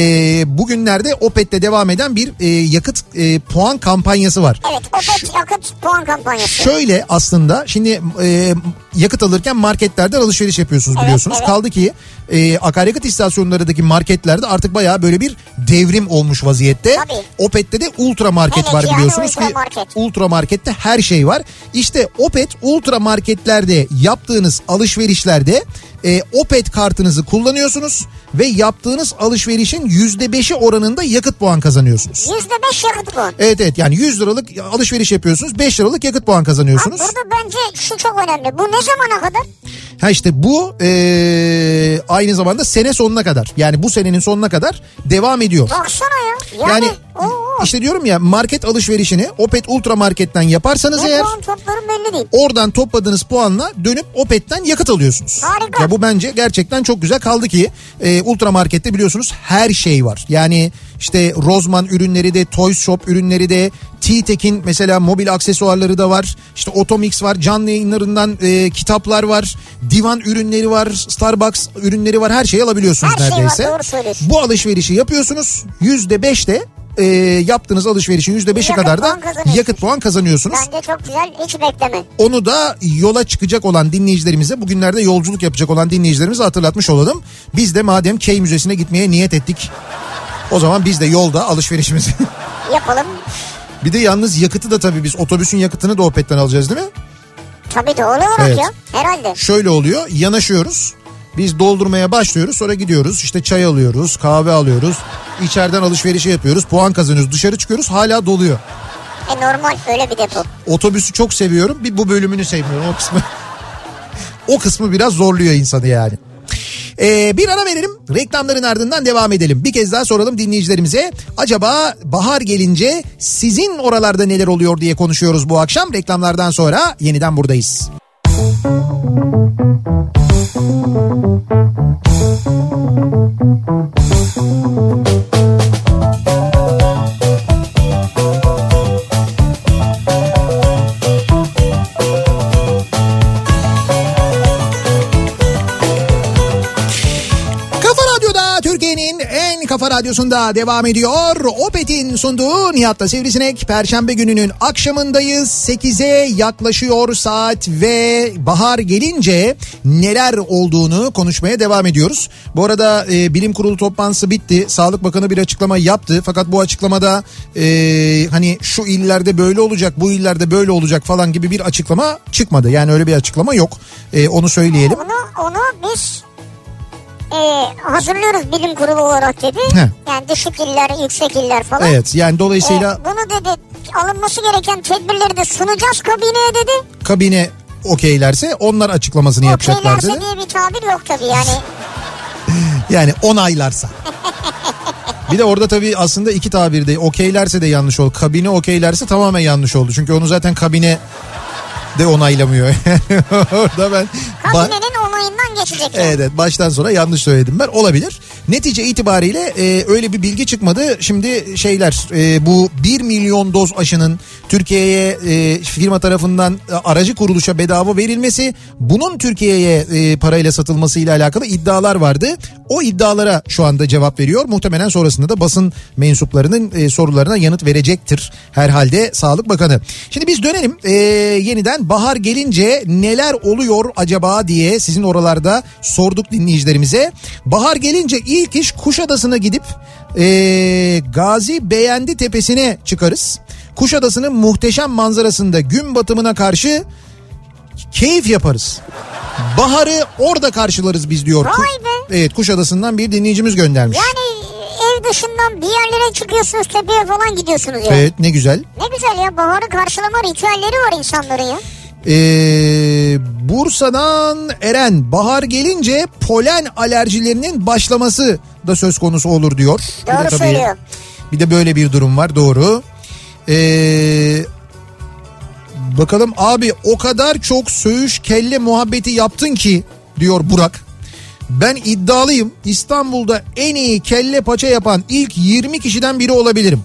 bugünlerde Opet'te devam eden bir e, yakıt e, puan kampanyası var. Evet Opet yakıt puan kampanyası. Şöyle aslında şimdi e, yakıt alırken marketlerden alışveriş yapıyorsunuz Evet, biliyorsunuz. evet. Kaldı ki e, akaryakıt istasyonlarındaki marketlerde artık bayağı böyle bir devrim olmuş vaziyette. Tabii. Opet'te de ultra market Evet, var yani biliyorsunuz ultra ki market. ultra markette her şey var. İşte Opet ultra marketlerde yaptığınız alışverişlerde e, Opet kartınızı kullanıyorsunuz ve yaptığınız alışverişin %5'i oranında yakıt puan kazanıyorsunuz. %5 yakıt puan. Evet evet yani 100 liralık alışveriş yapıyorsunuz 5 liralık yakıt puan Abi kazanıyorsunuz. burada bence şu çok önemli. Bu ne zamana kadar? Ha işte bu eee, aynı zamanda sene sonuna kadar yani bu senenin sonuna kadar devam ediyor. Baksana ya. Yani, Yani Oo. İşte diyorum ya market alışverişini Opet Ultra Market'ten yaparsanız Ne eğer puan toplarım belli değil. oradan topladığınız puanla dönüp Opet'ten yakıt alıyorsunuz. Harika. Ya bu bence gerçekten çok güzel kaldı ki e, Ultra Market'te biliyorsunuz her şey var. Yani işte Rozman ürünleri de Toys Shop ürünleri de T-Tek'in mesela mobil aksesuarları da var. İşte Otomix var canlı yayınlarından e, kitaplar var. Divan ürünleri var. Starbucks ürünleri var. Her şeyi alabiliyorsunuz Her şey var, neredeyse. doğru söylüyorsun. Bu alışverişi yapıyorsunuz. %5 de e, yaptığınız alışverişin %5'i Yakıt kadar da puan yakıt puan kazanıyorsunuz. Bence çok güzel hiç bekleme. Onu da yola çıkacak olan dinleyicilerimize bugünlerde yolculuk yapacak olan dinleyicilerimize hatırlatmış olalım. Biz de madem Key Müzesi'ne gitmeye niyet ettik. O zaman biz de yolda alışverişimizi. [LAUGHS] Yapalım. bir de yalnız yakıtı da tabii biz otobüsün yakıtını da Opet'ten alacağız değil mi? Tabii doğal olarak Evet. ya. Herhalde. Şöyle oluyor yanaşıyoruz. Biz doldurmaya başlıyoruz sonra gidiyoruz işte çay alıyoruz kahve alıyoruz. içeriden alışverişi yapıyoruz puan kazanıyoruz dışarı çıkıyoruz hala doluyor. E normal öyle bir depo. Otobüsü çok seviyorum bir bu bölümünü sevmiyorum o kısmı. [LAUGHS] o kısmı biraz zorluyor insanı yani. Ee, bir ara verelim reklamların ardından devam edelim. Bir kez daha soralım dinleyicilerimize. Acaba bahar gelince sizin oralarda neler oluyor diye konuşuyoruz bu akşam. Reklamlardan sonra yeniden buradayız. Kafa radyosunda devam ediyor. Opet'in sunduğu Nihat'ta Sivrisinek. Perşembe gününün akşamındayız. 8'e yaklaşıyor saat ve bahar gelince neler olduğunu konuşmaya devam ediyoruz. Bu arada e, bilim kurulu toplantısı bitti. Sağlık Bakanı bir açıklama yaptı. Fakat bu açıklamada e, hani şu illerde böyle olacak, bu illerde böyle olacak falan gibi bir açıklama çıkmadı. Yani öyle bir açıklama yok. E, onu söyleyelim. Onu, onu biz e, hazırlıyoruz bilim kurulu olarak dedi. Heh. Yani düşük iller, yüksek iller falan. Evet yani dolayısıyla... E, bunu dedi alınması gereken tedbirleri de sunacağız kabineye dedi. kabine okeylerse onlar açıklamasını yapacaklar Okeylerse dedi. diye bir tabir yok tabii yani. [LAUGHS] Yani onaylarsa. Bir de orada tabii aslında iki tabirde okeylerse de yanlış oldu. Kabine okeylerse tamamen yanlış oldu. Çünkü onu zaten kabine de onaylamıyor. [LAUGHS] orada ben Kabinenin onayından geçecek. yani. Evet, baştan sona yanlış söyledim ben olabilir. Netice itibariyle e, öyle bir bilgi çıkmadı. Şimdi şeyler e, bu 1 milyon doz aşının Türkiye'ye e, firma tarafından e, aracı kuruluşa bedava verilmesi bunun Türkiye'ye e, parayla satılması ile alakalı iddialar vardı. O iddialara şu anda cevap veriyor. Muhtemelen sonrasında da basın mensuplarının e, sorularına yanıt verecektir herhalde Sağlık Bakanı. Şimdi biz dönelim e, yeniden bahar gelince neler oluyor acaba diye sizin oralarda sorduk dinleyicilerimize. Bahar gelince ilk iş Kuşadası'na gidip e, Gazi Beğendi Tepesi'ne çıkarız. Kuşadası'nın muhteşem manzarasında gün batımına karşı keyif yaparız. Baharı orada karşılarız biz diyor. Vay be. Evet Kuşadası'ndan bir dinleyicimiz göndermiş. Yani ev dışından bir yerlere çıkıyorsunuz tepeye falan gidiyorsunuz ya. Evet ne güzel. Ne güzel ya baharı karşılama ritüelleri var insanların ya. Ee, Bursa'dan Eren bahar gelince polen alerjilerinin başlaması da söz konusu olur diyor. Bir de Doğru söylüyor. Bir de böyle bir durum var doğru. Ee, bakalım abi o kadar çok söğüş kelle muhabbeti yaptın ki diyor Burak. Ben iddialıyım İstanbul'da en iyi kelle paça yapan ilk 20 kişiden biri olabilirim.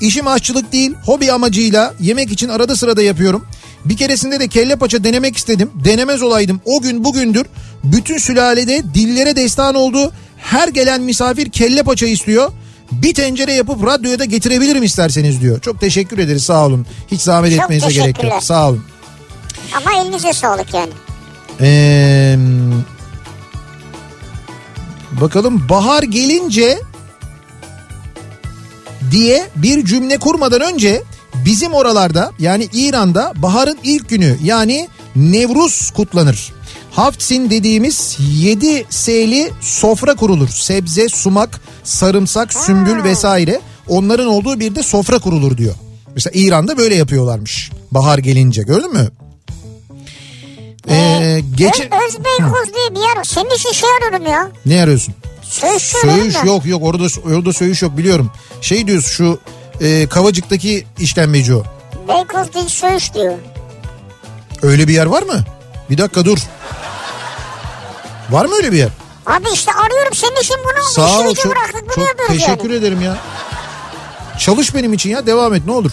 İşim aşçılık değil hobi amacıyla yemek için arada sırada yapıyorum. Bir keresinde de kelle paça denemek istedim. Denemez olaydım o gün bugündür. Bütün sülalede dillere destan oldu. Her gelen misafir kelle paça istiyor. Bir tencere yapıp radyoya da getirebilirim isterseniz diyor. Çok teşekkür ederiz sağ olun. Hiç zahmet Çok etmenize gerek yok. Sağ olun. Ama elinize sağlık yani. Ee, bakalım bahar gelince diye bir cümle kurmadan önce bizim oralarda yani İran'da baharın ilk günü yani Nevruz kutlanır. Haftsin dediğimiz 7 S'li sofra kurulur. Sebze, sumak, sarımsak, sümbül vesaire. Onların olduğu bir de sofra kurulur diyor. Mesela İran'da böyle yapıyorlarmış. Bahar gelince gördün mü? Ee, geçe... Öz, Özbeykoz diye bir yer. Senin için şey arıyorum ya. Ne arıyorsun? Söğüş Söğüş yok yok orada orada söğüş yok biliyorum. Şey diyorsun şu e, Kavacık'taki işkembeci o. Beykoz değil Söğüş diyor. Öyle bir yer var mı? Bir dakika dur. Var mı öyle bir yer? Abi işte arıyorum senin için bunu Sağ ol çok, bıraktık çok teşekkür yani. ederim ya. Çalış benim için ya devam et ne olur.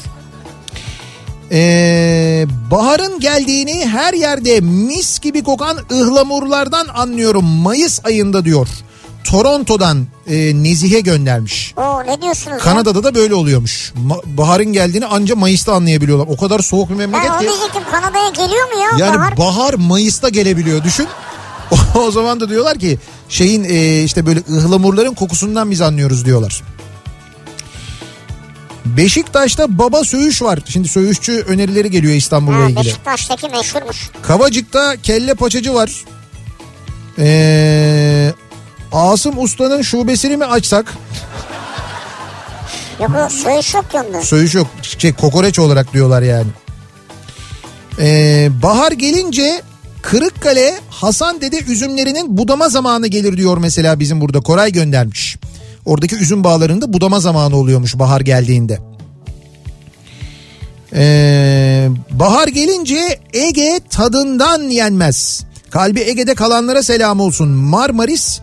Ee, baharın geldiğini her yerde mis gibi kokan ıhlamurlardan anlıyorum Mayıs ayında diyor. Toronto'dan e, Nezihe göndermiş. Oo ne diyorsunuz ya? Kanada'da da böyle oluyormuş. Ma- baharın geldiğini anca Mayıs'ta anlayabiliyorlar. O kadar soğuk bir Ben memleket onu ki. diyecektim Kanada'ya geliyor mu ya Yani bahar? bahar, Mayıs'ta gelebiliyor düşün. [LAUGHS] o zaman da diyorlar ki şeyin e, işte böyle ıhlamurların kokusundan biz anlıyoruz diyorlar. Beşiktaş'ta baba söğüş var. Şimdi söğüşçü önerileri geliyor İstanbul'la Ha, ilgili. Beşiktaş'taki meşhurmuş. Kavacık'ta kelle paçacı var. Ee, Asım Usta'nın şubesini mi açsak? Yok o Söğüş yok onda. Söğüş yok. Şey, kokoreç olarak diyorlar yani. Ee, bahar gelince Kırıkkale Hasan Dede üzümlerinin budama zamanı gelir diyor mesela bizim burada. Koray göndermiş. Oradaki üzüm bağlarında budama zamanı oluyormuş bahar geldiğinde. Ee, bahar gelince Ege tadından yenmez. Kalbi Ege'de kalanlara selam olsun. Marmaris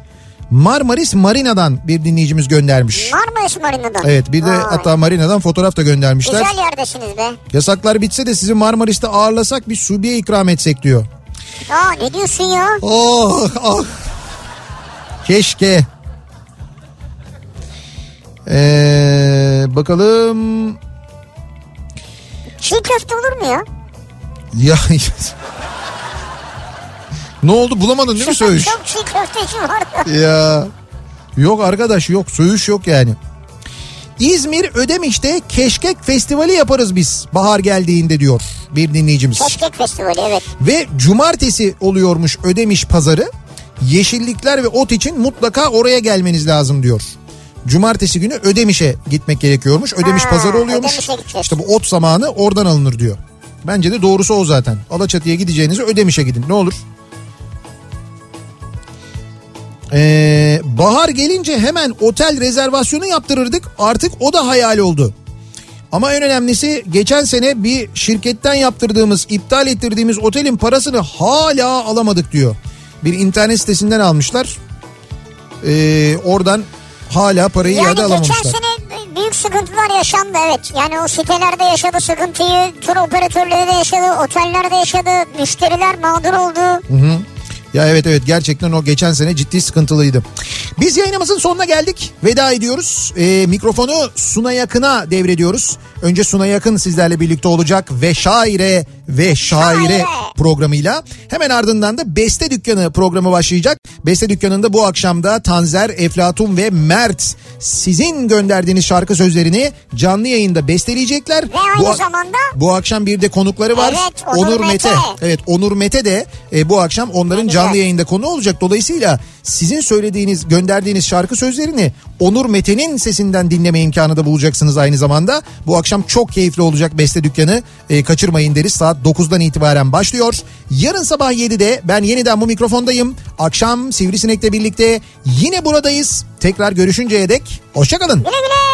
Marmaris Marina'dan bir dinleyicimiz göndermiş. Marmaris Marina'dan. Evet bir de Vay. hatta Marina'dan fotoğraf da göndermişler. Güzel yerdesiniz be. Yasaklar bitse de sizi Marmaris'te ağırlasak bir subiye ikram etsek diyor. Aa ne diyorsun ya? Oh ah. Keşke. Ee, bakalım. Çiğ köfte olur mu ya? Ya [LAUGHS] ne oldu bulamadın değil mi söğüş? Çok çiğ köfteci var da. ya yok arkadaş yok söğüş yok yani. İzmir Ödemiş'te Keşkek Festivali yaparız biz bahar geldiğinde diyor bir dinleyicimiz. Keşkek Festivali evet. Ve cumartesi oluyormuş Ödemiş pazarı. Yeşillikler ve ot için mutlaka oraya gelmeniz lazım diyor. Cumartesi günü Ödemiş'e gitmek gerekiyormuş. Ödemiş Ha, pazarı oluyormuş. İşte bu ot zamanı oradan alınır diyor. Bence de doğrusu o zaten. Alaçatı'ya gideceğinizi Ödemiş'e gidin ne olur. Ee, bahar gelince hemen otel rezervasyonu yaptırırdık. Artık o da hayal oldu. Ama en önemlisi geçen sene bir şirketten yaptırdığımız, iptal ettirdiğimiz otelin parasını hala alamadık diyor. Bir internet sitesinden almışlar. Ee, oradan hala parayı Yani iade geçen alamamışlar. sene büyük sıkıntılar yaşandı evet. Yani o sitelerde yaşadı sıkıntıyı, tur operatörleri de yaşadı, oteller de yaşadı, müşteriler mağdur oldu. Ya evet evet gerçekten o geçen sene ciddi sıkıntılıydı. Biz yayınımızın sonuna geldik. Veda ediyoruz. Ee, mikrofonu Suna Yakın'a devrediyoruz. Önce Suna Yakın sizlerle birlikte olacak ve şaire ve şaire programıyla. Hemen ardından da Beste Dükkanı programı başlayacak. Beste Dükkanı'nda bu akşamda Tanzer, Eflatun ve Mert sizin gönderdiğiniz şarkı sözlerini canlı yayında besteleyecekler. Ve aynı bu, zamanda bu akşam bir de konukları var. Evet, Onur Mete. Evet Onur Mete de e, bu akşam onların güzel. canlı yayında konu olacak. Dolayısıyla sizin söylediğiniz gönderdiğiniz şarkı sözlerini Onur Mete'nin sesinden dinleme imkanı da bulacaksınız aynı zamanda. Bu akşam çok keyifli olacak Beste Dükkanı. E, kaçırmayın deriz saat 9'dan itibaren başlıyor. Yarın sabah 7'de ben yeniden bu mikrofondayım. Akşam Sivrisinek'le birlikte yine buradayız. Tekrar görüşünceye dek hoşçakalın. güle güle.